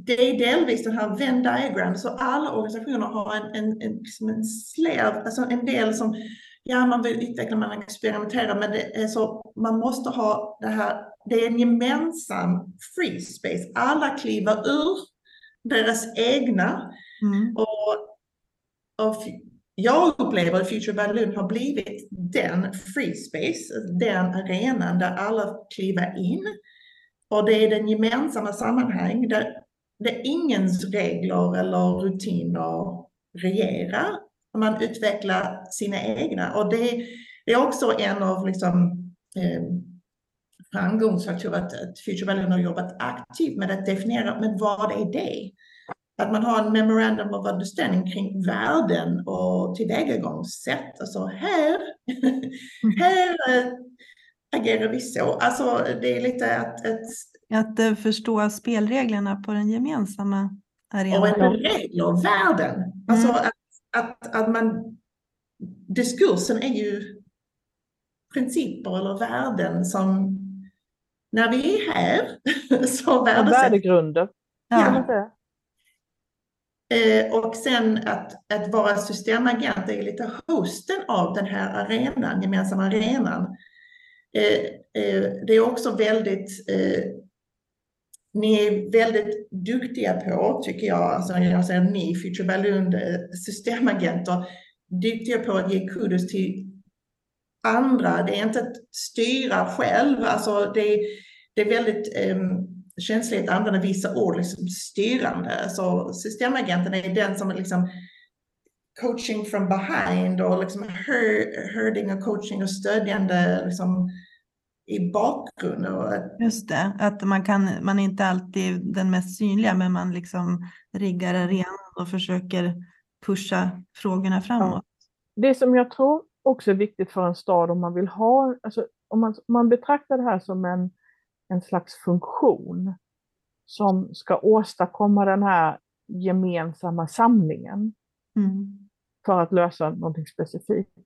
det är delvis den här Venn diagram, så alla organisationer har en, en, en, liksom en släv, alltså en del som ja, man vill utveckla, man experimenterar, men det är så, man måste ha det här, det är en gemensam free space. Alla kliver ur deras egna. Mm. Och, och jag upplever att Future by Lund har blivit den free space, den arenan där alla kliver in. Och det är den gemensamma sammanhang där, där ingens regler eller rutiner regerar, man utvecklar sina egna. Och det, det är också en av liksom, eh, framgångsfaktorer Future Valley har jobbat aktivt med att definiera, men vad är det? Att man har en memorandum of understanding kring värden och tillvägagångssätt. Alltså här, här äh, agerar vi så. Alltså det är lite att... Att, att äh, förstå spelreglerna på den gemensamma arenan. Och regler, värden. Alltså mm. att att, att man, diskursen är ju principer eller värden som när vi är här så värdesätter Värdegrunder. Ja. Eh, och sen att, att vara systemagent är lite hosten av den här arenan, gemensamma arenan. Eh, eh, det är också väldigt ni är väldigt duktiga på, tycker jag, alltså jag säger ni, Future Balloon systemagenter, duktiga på att ge kudos till andra. Det är inte att styra själv, alltså det, det är väldigt um, känsligt att använda vissa ord, liksom styrande. Så systemagenten är den som är liksom coaching from behind och liksom herding och coaching och stödjande liksom, i bakgrunden. Just det, att man, kan, man är inte alltid den mest synliga men man liksom riggar arenan och försöker pusha frågorna framåt. Det som jag tror också viktigt för en stad om man vill ha, alltså om man, om man betraktar det här som en, en slags funktion som ska åstadkomma den här gemensamma samlingen mm. för att lösa någonting specifikt.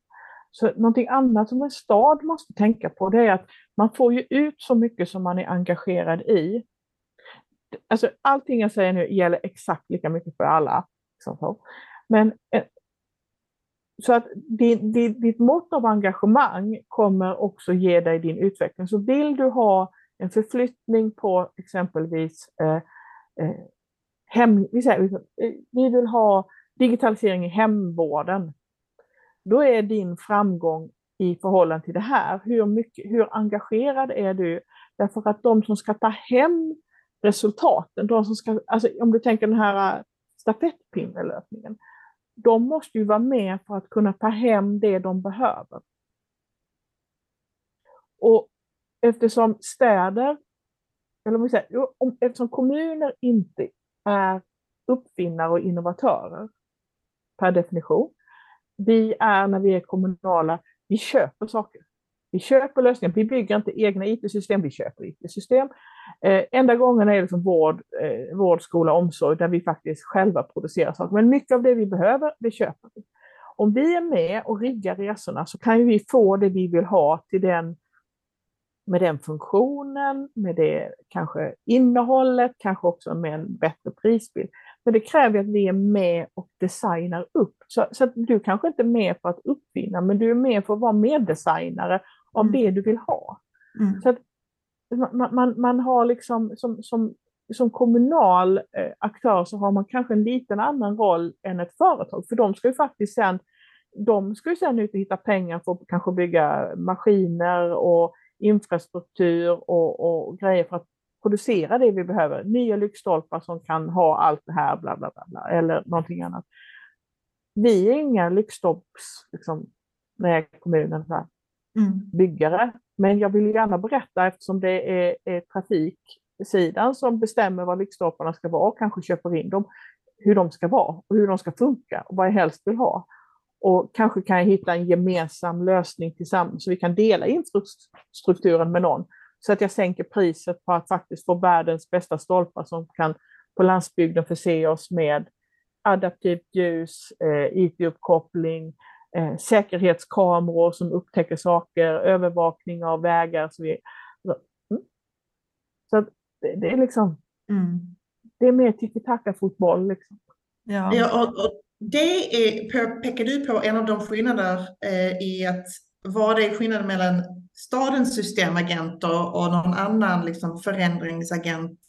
Så någonting annat som en stad måste tänka på det är att man får ju ut så mycket som man är engagerad i. Alltså allting jag säger nu gäller exakt lika mycket för alla. Men eh, så att ditt, ditt mått av engagemang kommer också ge dig din utveckling. Så vill du ha en förflyttning på exempelvis eh, eh, hem, vi, säger, vi vill ha digitalisering i hemvården. Då är din framgång i förhållande till det här, hur, mycket, hur engagerad är du? Därför att de som ska ta hem resultaten, de som ska, alltså om du tänker den här eh, stafettpinnelöpningen, de måste ju vara med för att kunna ta hem det de behöver. Och eftersom städer, eller om vi säger, eftersom kommuner inte är uppfinnare och innovatörer, per definition. Vi är, när vi är kommunala, vi köper saker. Vi köper lösningar, vi bygger inte egna IT-system, vi köper IT-system. Eh, enda gången är det liksom vård, eh, vård, skola, omsorg där vi faktiskt själva producerar saker. Men mycket av det vi behöver, det köper vi. Om vi är med och riggar resorna så kan vi få det vi vill ha till den, med den funktionen, med det kanske innehållet, kanske också med en bättre prisbild. Men det kräver att vi är med och designar upp. Så, så du kanske inte är med för att uppfinna, men du är med för att vara meddesignare av mm. det du vill ha. Mm. Så man, man, man, har liksom som, som, som kommunal eh, aktör så har man kanske en liten annan roll än ett företag, för de ska ju faktiskt sen de ska ju sen ut och hitta pengar för att kanske bygga maskiner och infrastruktur och, och grejer för att producera det vi behöver. Nya lyktstolpar som kan ha allt det här, bla bla bla, bla eller någonting annat. Vi är inga lyktstolps, liksom, med kommunen, så här, mm. byggare. Men jag vill gärna berätta eftersom det är, är trafiksidan som bestämmer vad lyktstolparna ska vara och kanske köper in dem, hur de ska vara och hur de ska funka och vad jag helst vill ha. Och kanske kan jag hitta en gemensam lösning tillsammans så vi kan dela infrastrukturen med någon. Så att jag sänker priset på att faktiskt få världens bästa stolpar som kan på landsbygden förse oss med adaptivt ljus, eh, IT-uppkoppling, eh, säkerhetskameror som upptäcker saker, övervakning av vägar. Så, vi, så, mm. så det, det, är liksom, mm. det är mer tiki-taka-fotboll. Liksom. Ja. ja och, och det är, pekar du på en av de skillnader eh, i att vad är skillnaden mellan stadens systemagenter och någon annan liksom, förändringsagent?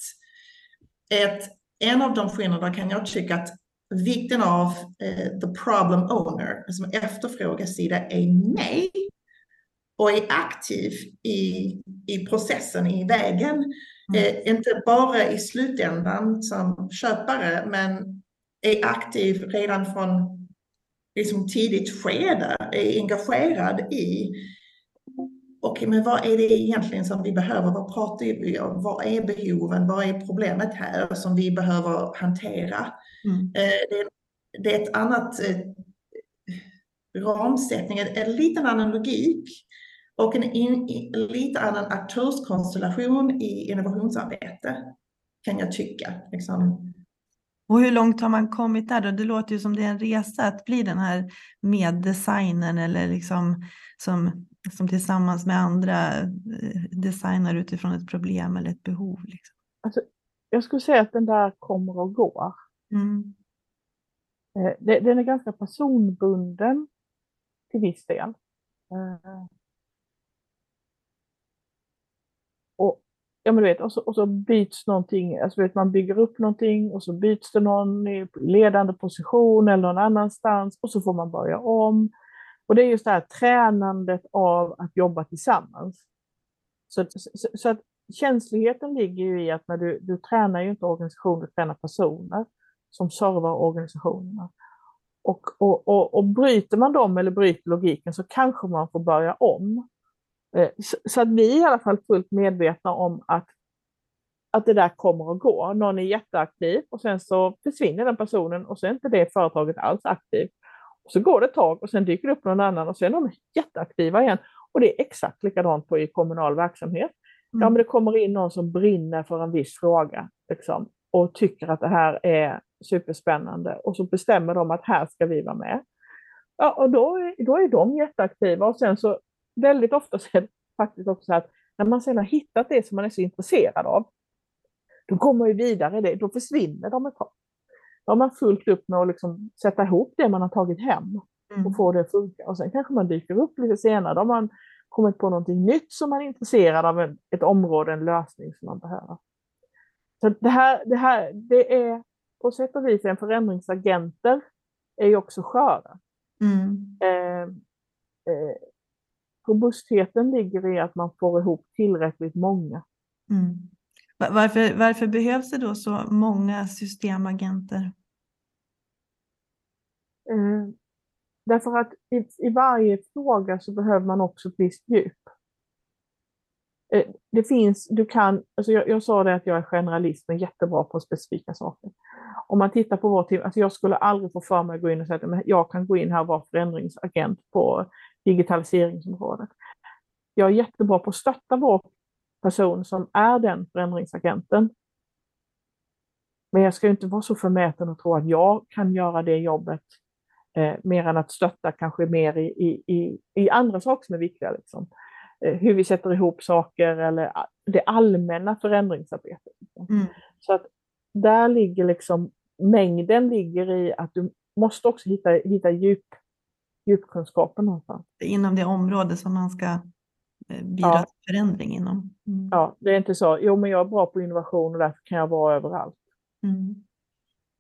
Ett, en av de skillnaderna kan jag tycka att vikten av eh, the problem owner, som alltså efterfrågasida, är med och är aktiv i, i processen, i vägen. Mm. Eh, inte bara i slutändan som köpare, men är aktiv redan från liksom tidigt skede, är engagerad i okej, men vad är det egentligen som vi behöver? Vad pratar vi om? Vad är behoven? Vad är problemet här som vi behöver hantera? Mm. Eh, det, är ett annat eh, ramsättning, en, en liten annan logik och en, in, en lite annan aktörskonstellation i innovationsarbete kan jag tycka. Liksom. Och hur långt har man kommit där då? Det låter ju som det är en resa att bli den här meddesignern eller liksom som, som tillsammans med andra eh, designar utifrån ett problem eller ett behov. Liksom. Alltså, jag skulle säga att den där kommer och går. Mm. Eh, den är ganska personbunden till viss del. Eh, och ja, men du vet, och så, och så byts någonting, alltså vet, man bygger upp någonting och så byts det någon i ledande position eller någon annanstans och så får man börja om. Och det är just det här tränandet av att jobba tillsammans. Så, så, så att känsligheten ligger ju i att när du, du tränar ju inte organisationer, du tränar personer som servar organisationerna. Och, och, och, och bryter man dem eller bryter logiken så kanske man får börja om. Eh, så, så att vi är i alla fall fullt medvetna om att, att det där kommer att gå. Någon är jätteaktiv och sen så försvinner den personen och så är inte det företaget alls aktivt. Så går det ett tag och sen dyker det upp någon annan och sen är de jätteaktiva igen. Och det är exakt likadant på i kommunal verksamhet. Mm. Ja, men det kommer in någon som brinner för en viss fråga liksom, och tycker att det här är superspännande och så bestämmer de att här ska vi vara med. Ja, och då, då är de jätteaktiva och sen så väldigt ofta så är det faktiskt också så att när man sen har hittat det som man är så intresserad av, då kommer man ju vidare i det, då försvinner de ett tag. Har man fullt upp med att liksom sätta ihop det man har tagit hem mm. och få det att funka. Och sen kanske man dyker upp lite senare, då har man kommit på någonting nytt som man är intresserad av, ett område, en lösning som man behöver. Så det här, det här det är på sätt och vis en förändringsagenter är ju också sköra. Mm. Eh, eh, robustheten ligger i att man får ihop tillräckligt många. Mm. Varför, varför behövs det då så många systemagenter? Eh, därför att i, i, varje fråga så behöver man också ett visst djup. Eh, det finns, du kan, alltså jag, jag sa det att jag är generalist men jättebra på specifika saker. om man tittar på vår team, alltså jag skulle aldrig få för mig att gå in och säga att jag kan gå in här och vara förändringsagent på digitaliseringsområdet. Jag är jättebra på att stötta vår person som är den förändringsagenten. Men jag ska inte vara så förmäten och tro att jag kan göra det jobbet eh, mer än att stötta kanske mer i, i, i, i andra saker som är viktiga. Liksom. Eh, hur vi sätter ihop saker eller det allmänna förändringsarbetet. Liksom. Mm. Så att där ligger liksom, mängden ligger i att du måste också hitta, hitta djup, djupkunskapen någonstans. Inom det område som man ska eh, bidra ja. till förändring inom. Mm. Ja, det är inte så, jo men jag är bra på innovation och därför kan jag vara överallt. Mm.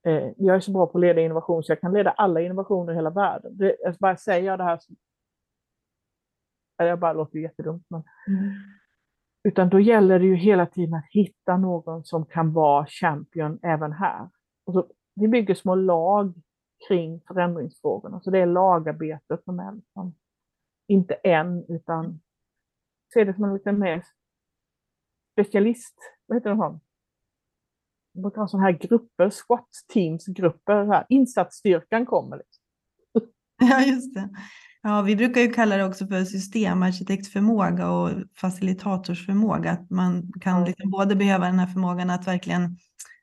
Eh, jag är så bra på att leda innovation så jag kan leda alla innovationer i hela världen. Det, jag bara säger det här, jag bara låter jättedumt. Men, mm. Utan då gäller det ju hela tiden att hitta någon som kan vara champion även här. Och så, vi bygger små lag kring förändringsfrågorna, så det är lagarbete som är liksom, inte en, utan se det som en lite mer specialist, vad heter det? Brukar ha sådana här grupper, squat teams grupper, insatsstyrkan kommer. Liksom. Ja, just det. Ja, vi brukar ju kalla det också för systemarkitektförmåga och facilitatorsförmåga. Att man kan liksom både behöva den här förmågan att verkligen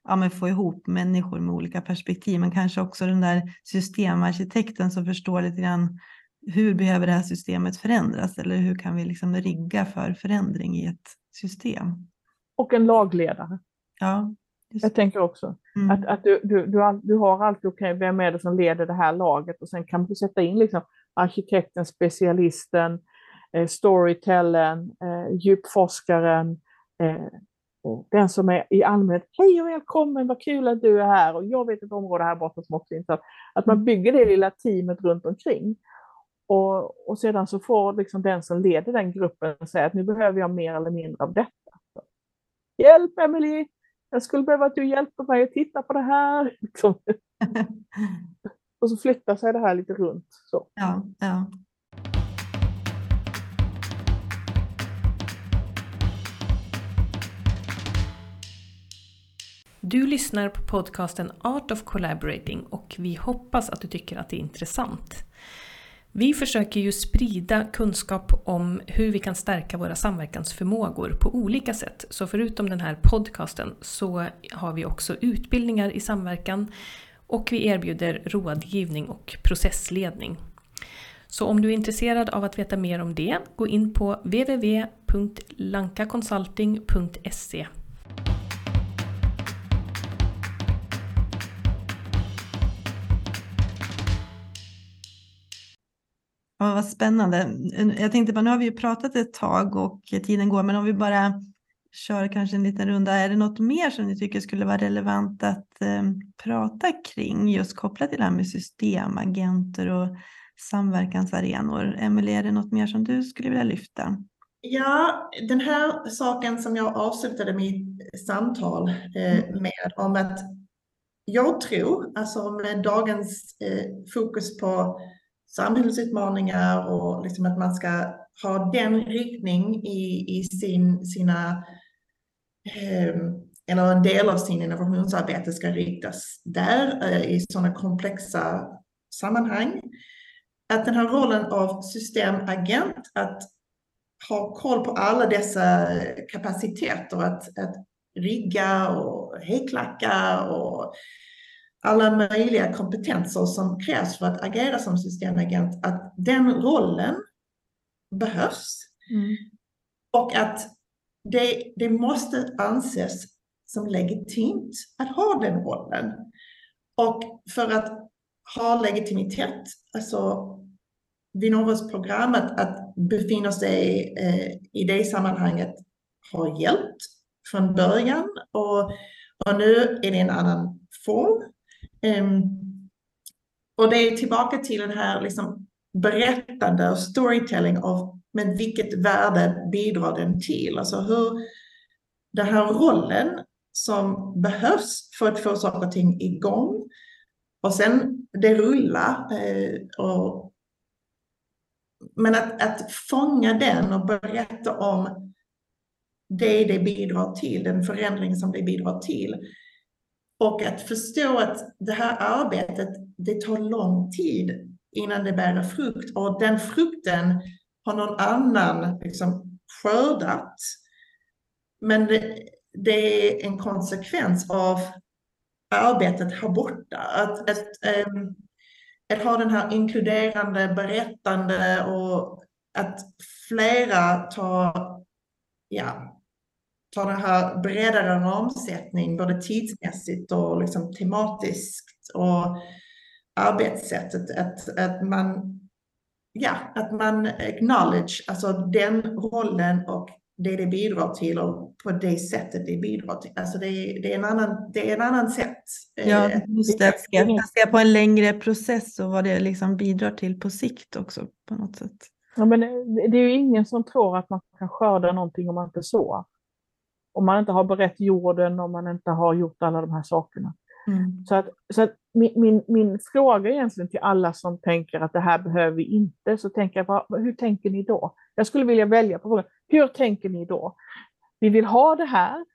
ja, få ihop människor med olika perspektiv, men kanske också den där systemarkitekten som förstår lite grann hur behöver det här systemet förändras eller hur kan vi liksom rigga för förändring i ett system? Och en lagledare. Ja, jag tänker också mm. att, att du, du, du, du har alltid, okej, okay, vem är det som leder det här laget? Och sen kan du sätta in liksom arkitekten, specialisten, eh, storytellern, eh, djupforskaren, eh, den som är i allmänhet, hej och välkommen, vad kul att du är här och jag vet ett område här borta som också är intressant. Att man mm. bygger det lilla teamet runt omkring. Och, och sedan så får liksom den som leder den gruppen säga att nu behöver jag mer eller mindre av detta. Så, Hjälp Emelie! Jag skulle behöva att du hjälper mig att titta på det här. Liksom. och så flyttar sig det här lite runt. Så. Ja, ja. Du lyssnar på podcasten Art of Collaborating och vi hoppas att du tycker att det är intressant. Vi försöker ju sprida kunskap om hur vi kan stärka våra samverkansförmågor på olika sätt. Så förutom den här podcasten så har vi också utbildningar i samverkan och vi erbjuder rådgivning och processledning. Så om du är intresserad av att veta mer om det, gå in på www.lankaconsulting.se Ja, vad spännande. Jag tänkte bara, nu har vi ju pratat ett tag och tiden går, men om vi bara kör kanske en liten runda. Är det något mer som ni tycker skulle vara relevant att eh, prata kring just kopplat till det här med systemagenter och samverkansarenor? Emelie, är det något mer som du skulle vilja lyfta? Ja, den här saken som jag avslutade mitt samtal eh, mm. med om att jag tror, alltså med dagens eh, fokus på samhällsutmaningar och liksom att man ska ha den riktning i, i sin, sina eh, eller en del av sin innovationsarbete ska riktas där eh, i sådana komplexa sammanhang. Att den här rollen av systemagent, att ha koll på alla dessa kapaciteter, att, att rigga och hejklacka och alla möjliga kompetenser som krävs för att agera som systemagent, att den rollen behövs. Mm. Och att det, det måste anses som legitimt att ha den rollen. Och för att ha legitimitet, alltså Vinnovas program, att, att befinna sig eh, i det sammanhanget har hjälpt från början och, och nu är det en annan form. Um, och det är tillbaka till den här liksom berättande och storytelling av men vilket värde bidrar den till? Alltså hur den här rollen som behövs för att få saker och ting igång och sen det rullar. Eh, och, men att, att fånga den och berätta om det det bidrar till, den förändring som det bidrar till och att förstå att det här arbetet, det tar lång tid innan det bär frukt och den frukten har någon annan liksom skördat. Men det, det är en konsekvens av arbetet här borta. Att, att, um, att ha den här inkluderande, berättande och att flera tar, ja, tar den här bredare ramsättning, både tidsmässigt och liksom tematiskt och arbetssättet. Att, att man, ja, att man acknowledge, alltså den rollen och det det bidrar till och på det sättet det bidrar till. Alltså det, är, det är en annan, det är en annan sätt. Ja, eh, just det. Att se på en längre process och vad det liksom bidrar till på sikt också på något sätt. Ja, men det är ju ingen som tror att man kan skörda någonting om man inte sår. Om man inte har berett jorden, om man inte har gjort alla de här sakerna. Mm. Så att, så att min, min, min, fråga egentligen till alla som tänker att det här behöver vi inte, så tänker jag, vad, hur tänker ni då? Jag skulle vilja välja på frågan, hur tänker ni då? Vi vill ha det här,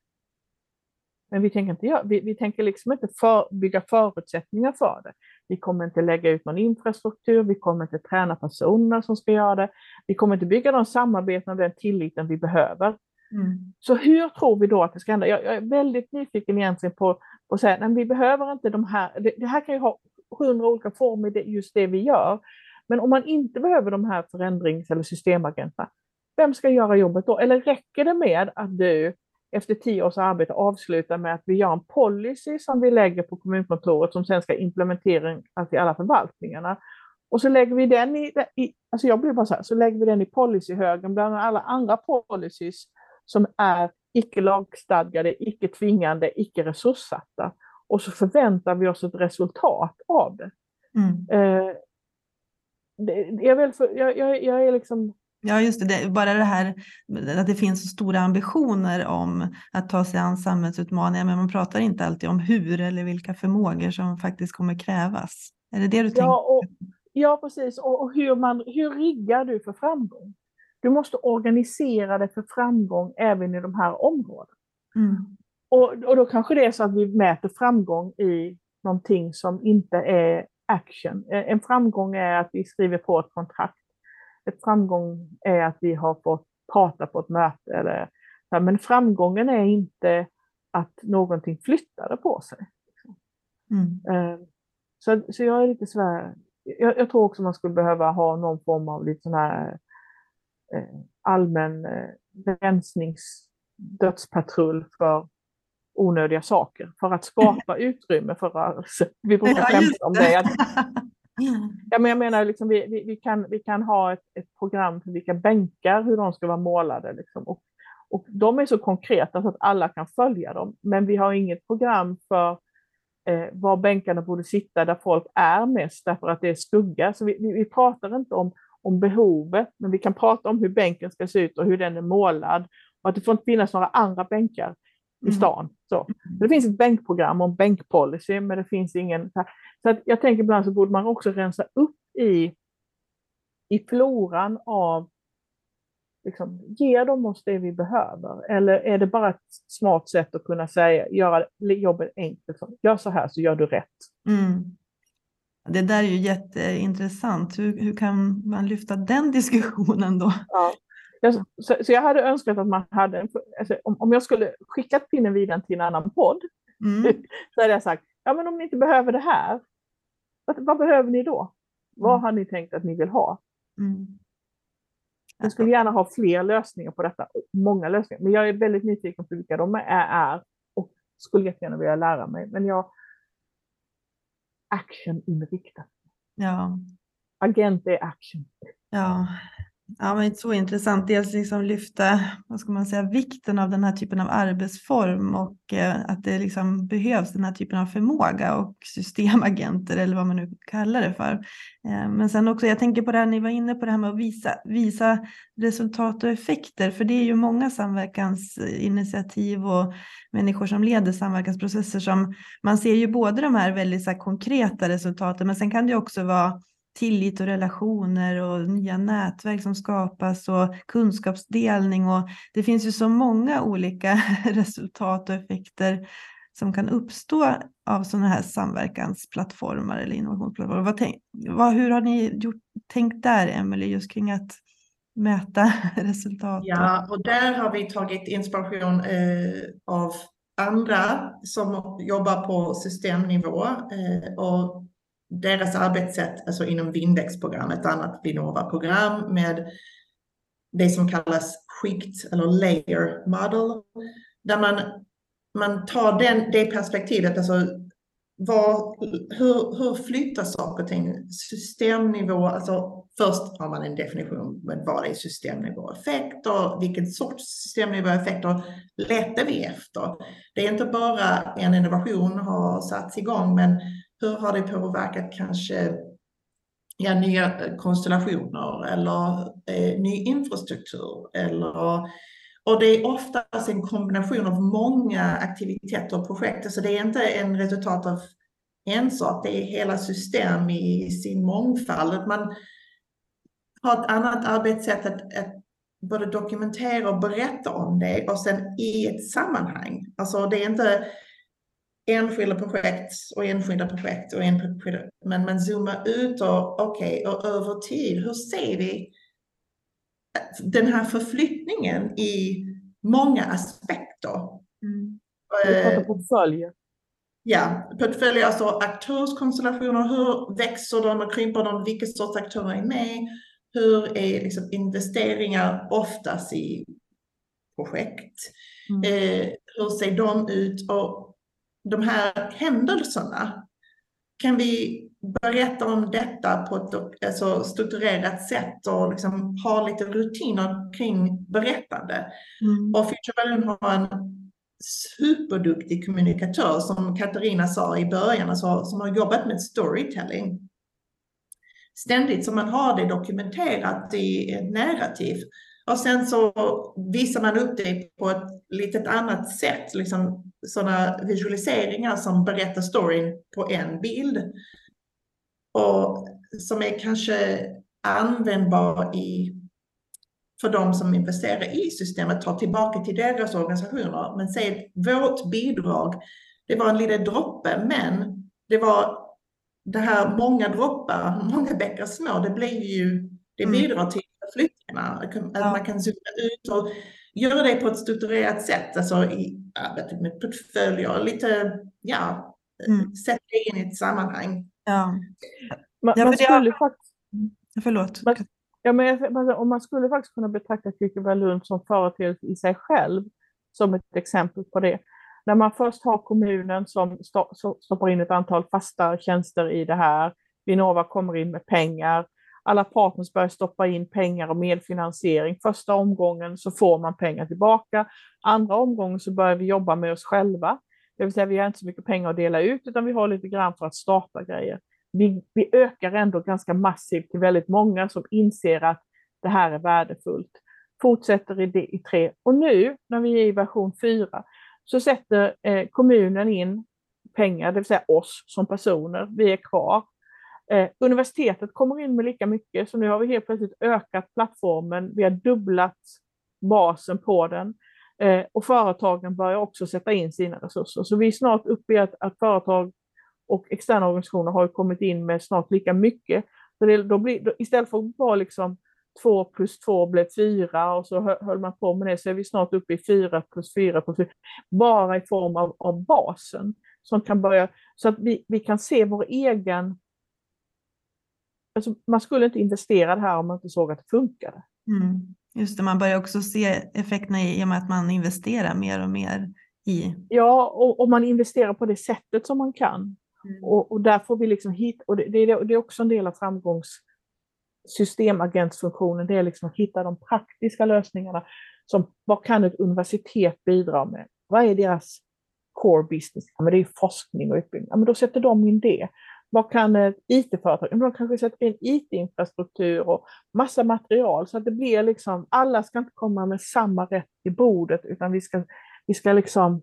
men vi tänker inte, vi, vi tänker liksom inte för, bygga förutsättningar för det. Vi kommer inte lägga ut någon infrastruktur, vi kommer inte träna personer som ska göra det. Vi kommer inte bygga de samarbeten och den tilliten vi behöver. Mm. Så hur tror vi då att det ska hända? Jag, jag är väldigt nyfiken egentligen på, på att säga, nej, vi behöver inte de här, det, det här kan ju ha hundra olika former, det, just det vi gör. Men om man inte behöver de här förändrings eller systemagenterna, vem ska göra jobbet då? Eller räcker det med att du efter tio års arbete avslutar med att vi gör en policy som vi lägger på kommunkontoret som sen ska implementeras i alla förvaltningarna. Och så lägger vi den i, i alltså jag blir bara så här, så lägger vi den i policyhögen bland alla andra policies som är icke lagstadgade, icke tvingande, icke resurssatta. Och så förväntar vi oss ett resultat av det. Mm. Eh, det jag, väl för, jag, jag, jag, är liksom... Ja, just det. det. Bara det här att det finns så stora ambitioner om att ta sig an samhällsutmaningar, men man pratar inte alltid om hur eller vilka förmågor som faktiskt kommer krävas. Är det det du tänker? Ja, och, ja precis. Och, och hur, man, hur riggar du för framgång? Du måste organisera dig för framgång även i de här områdena. Mm. Och, och då kanske det är så att vi mäter framgång i någonting som inte är action. En framgång är att vi skriver på ett kontrakt. Ett framgång är att vi har fått prata på ett möte. Eller, men framgången är inte att någonting flyttade på sig. Mm. Eh, så, så jag är lite sådär, jag, jag, tror också man skulle behöva ha någon form av lite sån här Eh, allmän eh, rensningsdödspatrull för onödiga saker för att skapa utrymme för rörelse. Vi brukar skämta om det. Ja, men jag menar, liksom, vi, vi, vi, kan, vi kan ha ett, ett program för vilka bänkar, hur de ska vara målade. Liksom. Och, och de är så konkreta så att alla kan följa dem. Men vi har inget program för eh, var bänkarna borde sitta där folk är mest därför att det är skugga. Så vi, vi, vi pratar inte om om behovet, men vi kan prata om hur bänken ska se ut och hur den är målad och att det får inte finnas några andra bänkar i mm. stan. Så. Mm. Det finns ett bänkprogram och en bänkpolicy, men det finns ingen... Så att jag tänker ibland så borde man också rensa upp i, i floran av liksom, ger de oss det vi behöver? Eller är det bara ett smart sätt att kunna säga, göra jobbet enkelt? Gör så här så gör du rätt. Mm. Det där är ju jätteintressant. Hur, hur kan man lyfta den diskussionen då? Ja. Jag, så, så, jag hade önskat att man hade, alltså, om, om jag skulle skickat pinnen vidare till en annan podd, mm. så hade jag sagt, ja men om ni inte behöver det här, vad, vad behöver ni då? Mm. Vad har ni tänkt att ni vill ha? Mm. Jag skulle gärna ha fler lösningar på detta, många lösningar, men jag är väldigt nyfiken på vilka de är och skulle jättegärna vilja lära mig. Men jag, actioninriktat. Ja. Agent är action. Ja, Ja, men så intressant. Dels liksom lyfta vad ska man säga, vikten av den här typen av arbetsform och eh, att det liksom behövs den här typen av förmåga och systemagenter eller vad man nu kallar det för. Eh, men sen också, jag tänker på det här ni var inne på det här med att visa, visa resultat och effekter, för det är ju många samverkansinitiativ och människor som leder samverkansprocesser som man ser ju både de här väldigt så konkreta resultaten, men sen kan det också vara tillit och relationer och nya nätverk som skapas och kunskapsdelning och det finns ju så många olika resultat och effekter som kan uppstå av sådana här samverkansplattformar eller innovationsplattformar. Vad tänk, vad, hur har ni gjort, tänkt där, Emelie, just kring att mäta resultat? Ja, och där har vi tagit inspiration eh, av andra som jobbar på systemnivå eh, och deras arbetssätt, alltså inom Vindex-programmet, ett annat Vinnova-program med det som kallas skikt eller layer model, där man, man tar den, det perspektivet, alltså var, hur, hur flyttar saker och ting? Systemnivå, alltså först har man en definition med vad är systemnivåeffekter, vilken sorts systemnivåeffekter letar vi efter? Det är inte bara en innovation har satts igång, men hur har det påverkat kanske ja, nya konstellationer eller eh, ny infrastruktur eller och det är oftast en kombination av många aktiviteter och projekt. Så det är inte en resultat av en sak, det är hela system i sin mångfald. Att man har ett annat arbetssätt att, att både dokumentera och berätta om det och sen i ett sammanhang. Alltså det är inte enskilda projekt och enskilda projekt och enskilda, men man zoomar ut och okej, okay, och över tid, hur ser vi den här förflyttningen i många aspekter. Mm. Vi pratar eh, portföljer. Ja, portföljer, alltså aktörskonstellationer, hur växer de och krymper de, vilka sorts aktörer är med? Hur är liksom investeringar oftast i projekt? Mm. Eh, hur ser de ut? Och de här händelserna, kan vi berätta om detta på ett alltså, strukturerat sätt och liksom ha lite rutiner kring berättande. Mm. Och Future har en superduktig kommunikatör som Katarina sa i början, alltså, som har jobbat med storytelling ständigt, så man har det dokumenterat i ett narrativ. Och sen så visar man upp det på ett litet annat sätt, liksom sådana visualiseringar som berättar storyn på en bild och som är kanske användbar i, för de som investerar i systemet, tar tillbaka till deras organisationer. Men säg vårt bidrag, det var en liten droppe, men det var det här många droppar, många bäckar små, det blir ju, det mm. bidrar till flyttningarna. Att man kan zooma ut och göra det på ett strukturerat sätt, alltså i arbetet med portföljer, lite, ja, mm. sätta det in i ett sammanhang. Ja. Man, ja, man skulle jag... faktiskt... Förlåt. Man, ja, men om man skulle faktiskt kunna betrakta Kyrkebylund som företeelse i sig själv, som ett exempel på det. När man först har kommunen som stoppar in ett antal fasta tjänster i det här, Vinnova kommer in med pengar, alla partners börjar stoppa in pengar och medfinansiering. Första omgången så får man pengar tillbaka. Andra omgången så börjar vi jobba med oss själva. Det vill säga vi har inte så mycket pengar att dela ut utan vi har lite grann för att starta grejer. Vi, vi ökar ändå ganska massivt till väldigt många som inser att det här är värdefullt. Fortsätter i, det, i tre och nu när vi är i version fyra så sätter eh, kommunen in pengar, det vill säga oss som personer, vi är kvar. Eh, universitetet kommer in med lika mycket, så nu har vi helt plötsligt ökat plattformen, vi har dubblat basen på den. Eh, och företagen börjar också sätta in sina resurser. Så vi är snart uppe i att, att företag och externa organisationer har kommit in med snart lika mycket. Så det, då blir, då, istället för att vara liksom två plus två blev fyra och så höll man på med det så är vi snart uppe i fyra plus fyra plus fyra. Bara i form av, av basen som kan börja så att vi, vi kan se vår egen Alltså, man skulle inte investera det här om man inte såg att det funkade. Mm. Just det, man börjar också se effekterna i och med att man investerar mer och mer i. Ja, och, och man investerar på det sättet som man kan. Mm. Och, och, där får vi liksom hit, och det, det, det är också en del av framgångssystemagentsfunktionen, det är liksom att hitta de praktiska lösningarna. Som, vad kan ett universitet bidra med? Vad är deras core business? Ja, men det är forskning och utbildning. Ja, men då sätter de in det. Vad kan ett IT-företag, de kanske sätter in IT-infrastruktur och massa material så att det blir liksom, alla ska inte komma med samma rätt i bordet utan vi ska, vi ska liksom,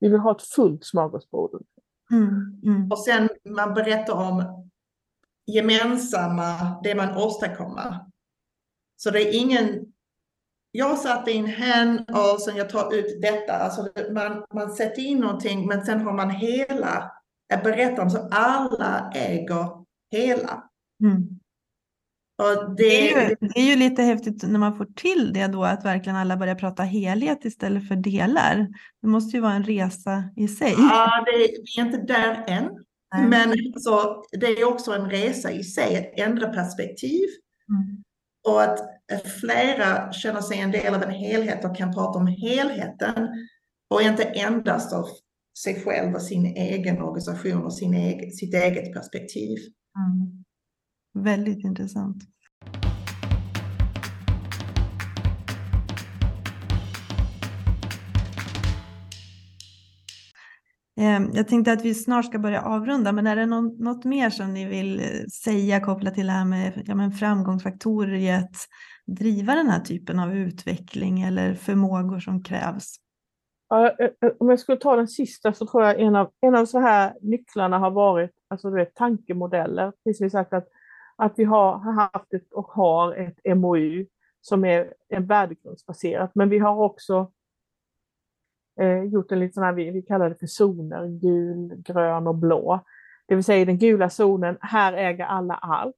vi vill ha ett fullt smörgåsbord. Mm, mm. Och sen man berättar om gemensamma, det man åstadkommer. Så det är ingen jag satte in hen och sen jag tar ut detta. Alltså man, man sätter in någonting men sen har man hela berättar så alla äger hela. Mm. Det, det, är ju, det är ju lite häftigt när man får till det då att verkligen alla börjar prata helhet istället för delar. Det måste ju vara en resa i sig. Ja, det, vi är inte där än. Nej. Men så, det är också en resa i sig, att ändra perspektiv. Mm. Och att flera känner sig en del av en helhet och kan prata om helheten och inte endast av sig själv och sin egen organisation och sin egen, sitt eget perspektiv. Mm. Väldigt intressant. Ehm, jag tänkte att vi snart ska börja avrunda, men är det något mer som ni vill eh, säga kopplat till det här med ja, men framgångsfaktorer i att driva den här typen av utveckling eller förmågor som krävs? Eh, eh, om jag skulle ta den sista så tror jag en av, en av så här nycklarna har varit alltså det tankemodeller. Precis som sagt att, att vi har haft ett, och har ett MOU som är en värdegrundsbaserat, men vi har också eh, gjort en liten, vi, vi kallar det för zoner, gul, grön och blå. Det vill säga i den gula zonen, här äger alla allt.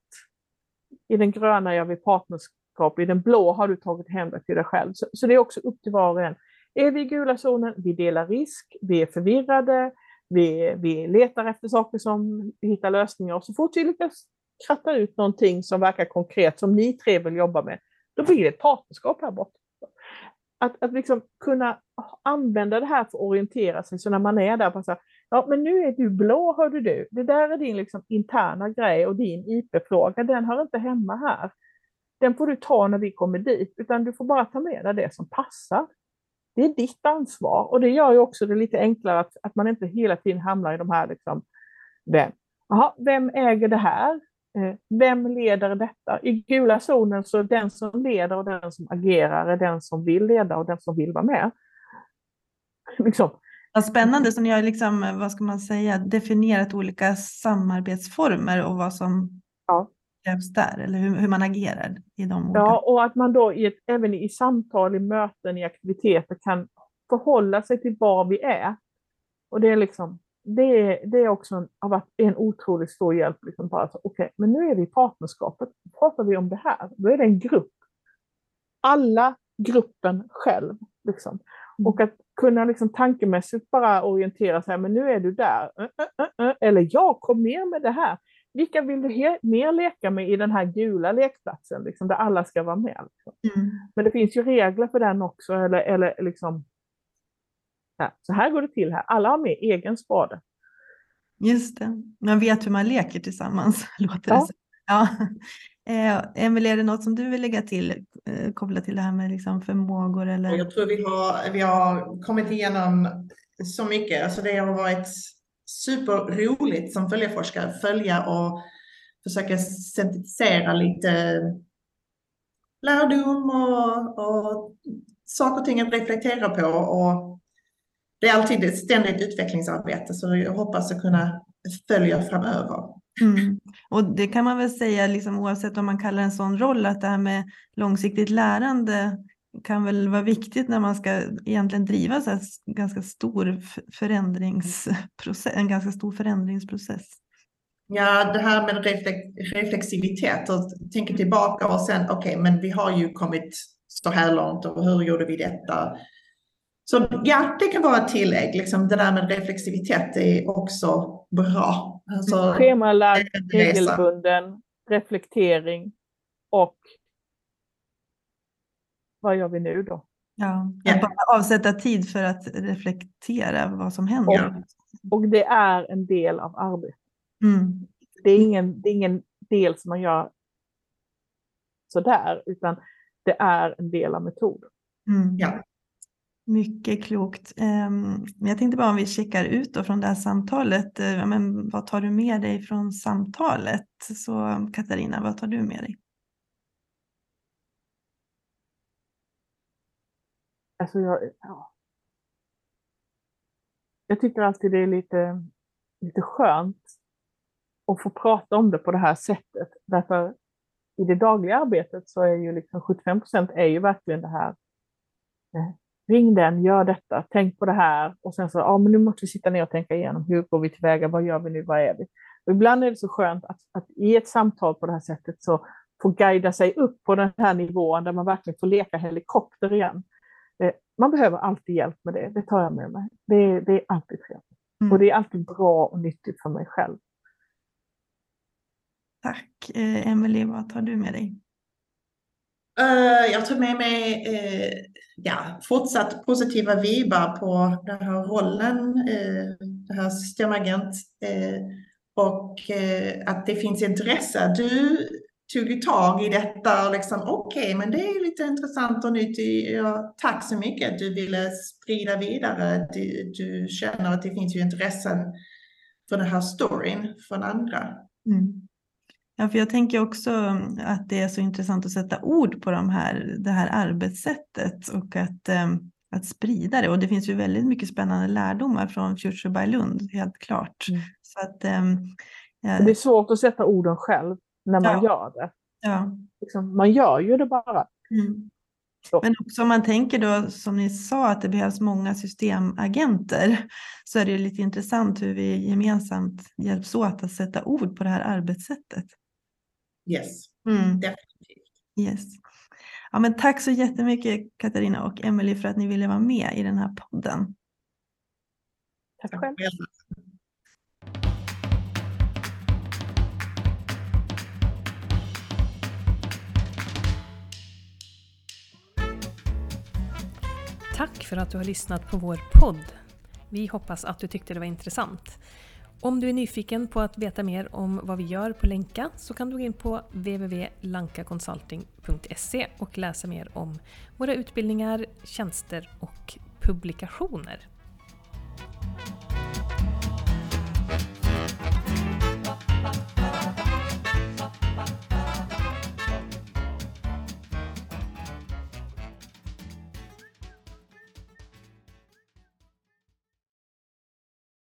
I den gröna gör vi partnerskap, i den blå har du tagit hem det till dig själv. Så, så det är också upp till var och en. Är vi i gula zonen, vi delar risk, vi är förvirrade, vi, vi letar efter saker som hittar lösningar. Och så fort vi lyckas kratta ut någonting som verkar konkret, som ni tre vill jobba med, då blir det ett partnerskap här borta. Att, att liksom kunna använda det här för att orientera sig, så när man är där, bara ja men nu är du blå, hörde du, det där är din liksom interna grej och din IP-fråga, den hör inte hemma här. Den får du ta när vi kommer dit, utan du får bara ta med dig det som passar det är ditt ansvar och det gör ju också det lite enklare att, att man inte hela tiden hamnar i de här, liksom, vem, aha, vem äger det här? Eh, vem leder detta? I gula zonen så den som leder och den som agerar är den som vill leda och den som vill vara med. Liksom. Vad spännande, så ni har liksom, vad ska man säga, definierat olika samarbetsformer och vad som ja krävs där eller hur, hur man agerar i de olika... Ja, och att man då i ett, även i samtal, i möten, i aktiviteter kan förhålla sig till var vi är. Och det är liksom, det, det är också en, har varit en otroligt stor hjälp. Liksom bara så, okay, men nu är vi i partnerskapet, pratar vi om det här, då är det en grupp. Alla gruppen själv. Liksom. Mm. Och att kunna liksom tankemässigt bara orientera sig, men nu är du där. Eller jag kom med med det här. Vilka vill du mer leka med i den här gula lekplatsen, liksom, där alla ska vara med? Liksom. Mm. Men det finns ju regler för den också, eller, eller liksom, ja, så här går det till här. Alla har med egen spade. Just det, man vet hur man leker tillsammans, låter ja. det Ja. Eh, Emelie, är det något som du vill lägga till eh, kopplat till det här med liksom förmågor? Eller? Jag tror vi har, vi har kommit igenom så mycket. Alltså det har varit superroligt som följeforskare följa och försöka syntetisera lite lärdom och, och saker och ting att reflektera på. Och det är alltid ett ständigt utvecklingsarbete så jag hoppas att kunna följa framöver. Mm. Och det kan man väl säga liksom, oavsett om man kallar en sån roll att det här med långsiktigt lärande kan väl vara viktigt när man ska egentligen driva så ganska stor förändringsprocess, en ganska stor förändringsprocess. Ja, det här med reflexivitet och tänka tillbaka och sen okej, okay, men vi har ju kommit så här långt och hur gjorde vi detta? Så ja, det kan vara ett tillägg. Liksom, det där med reflexivitet är också bra. Alltså, Schemalagd, regelbunden reflektering och vad gör vi nu då? Ja, att bara avsätta tid för att reflektera vad som händer. Och, och det är en del av arbetet. Mm. Det, är ingen, det är ingen del som man gör sådär, utan det är en del av metoden. Mm. Ja. Mycket klokt. Ehm, jag tänkte bara om vi checkar ut då från det här samtalet. Eh, men vad tar du med dig från samtalet? Så Katarina, vad tar du med dig? Alltså jag, ja. jag tycker alltid det är lite, lite skönt att få prata om det på det här sättet. Därför i det dagliga arbetet så är ju liksom 75 procent är ju verkligen det här eh, ring den, gör detta, tänk på det här och sen så, ja men nu måste vi sitta ner och tänka igenom hur går vi tillväga, vad gör vi nu, vad är vi? Och ibland är det så skönt att, att i ett samtal på det här sättet så få guida sig upp på den här nivån där man verkligen får leka helikopter igen. Eh, man behöver alltid hjälp med det, det tar jag med mig. Det, det är alltid trevligt. Mm. Och det är alltid bra och nyttigt för mig själv. Tack. Eh, Emelie, vad tar du med dig? Uh, jag tar med mig uh, ja, fortsatt positiva vibbar på den här rollen, uh, det här systemagent och att det finns intresse. Du tog tag i detta och liksom okej, okay, men det är lite intressant och nyttigt. Ja, tack så mycket att du ville sprida vidare. Du, du, känner att det finns ju intressen för den här storyn från andra. Mm. Ja, för jag tänker också att det är så intressant att sätta ord på de här, det här arbetssättet och att, um, att sprida det. Och det finns ju väldigt mycket spännande lärdomar från Future by Lund, helt klart. Mm. Så att, um, ja. Det är svårt att sätta orden själv när man ja. gör det. Ja. Liksom, man gör ju det bara. Mm. Men också om man tänker då, som ni sa, att det behövs många systemagenter, så är det lite intressant hur vi gemensamt hjälps åt att sätta ord på det här arbetssättet. Yes, mm. definitivt. Yes. Ja, men tack så jättemycket Katarina och Emelie för att ni ville vara med i den här podden. Tack själv. Tack för att du har lyssnat på vår podd. Vi hoppas att du tyckte det var intressant. Om du är nyfiken på att veta mer om vad vi gör på Länka så kan du gå in på www.lankaconsulting.se och läsa mer om våra utbildningar, tjänster och publikationer.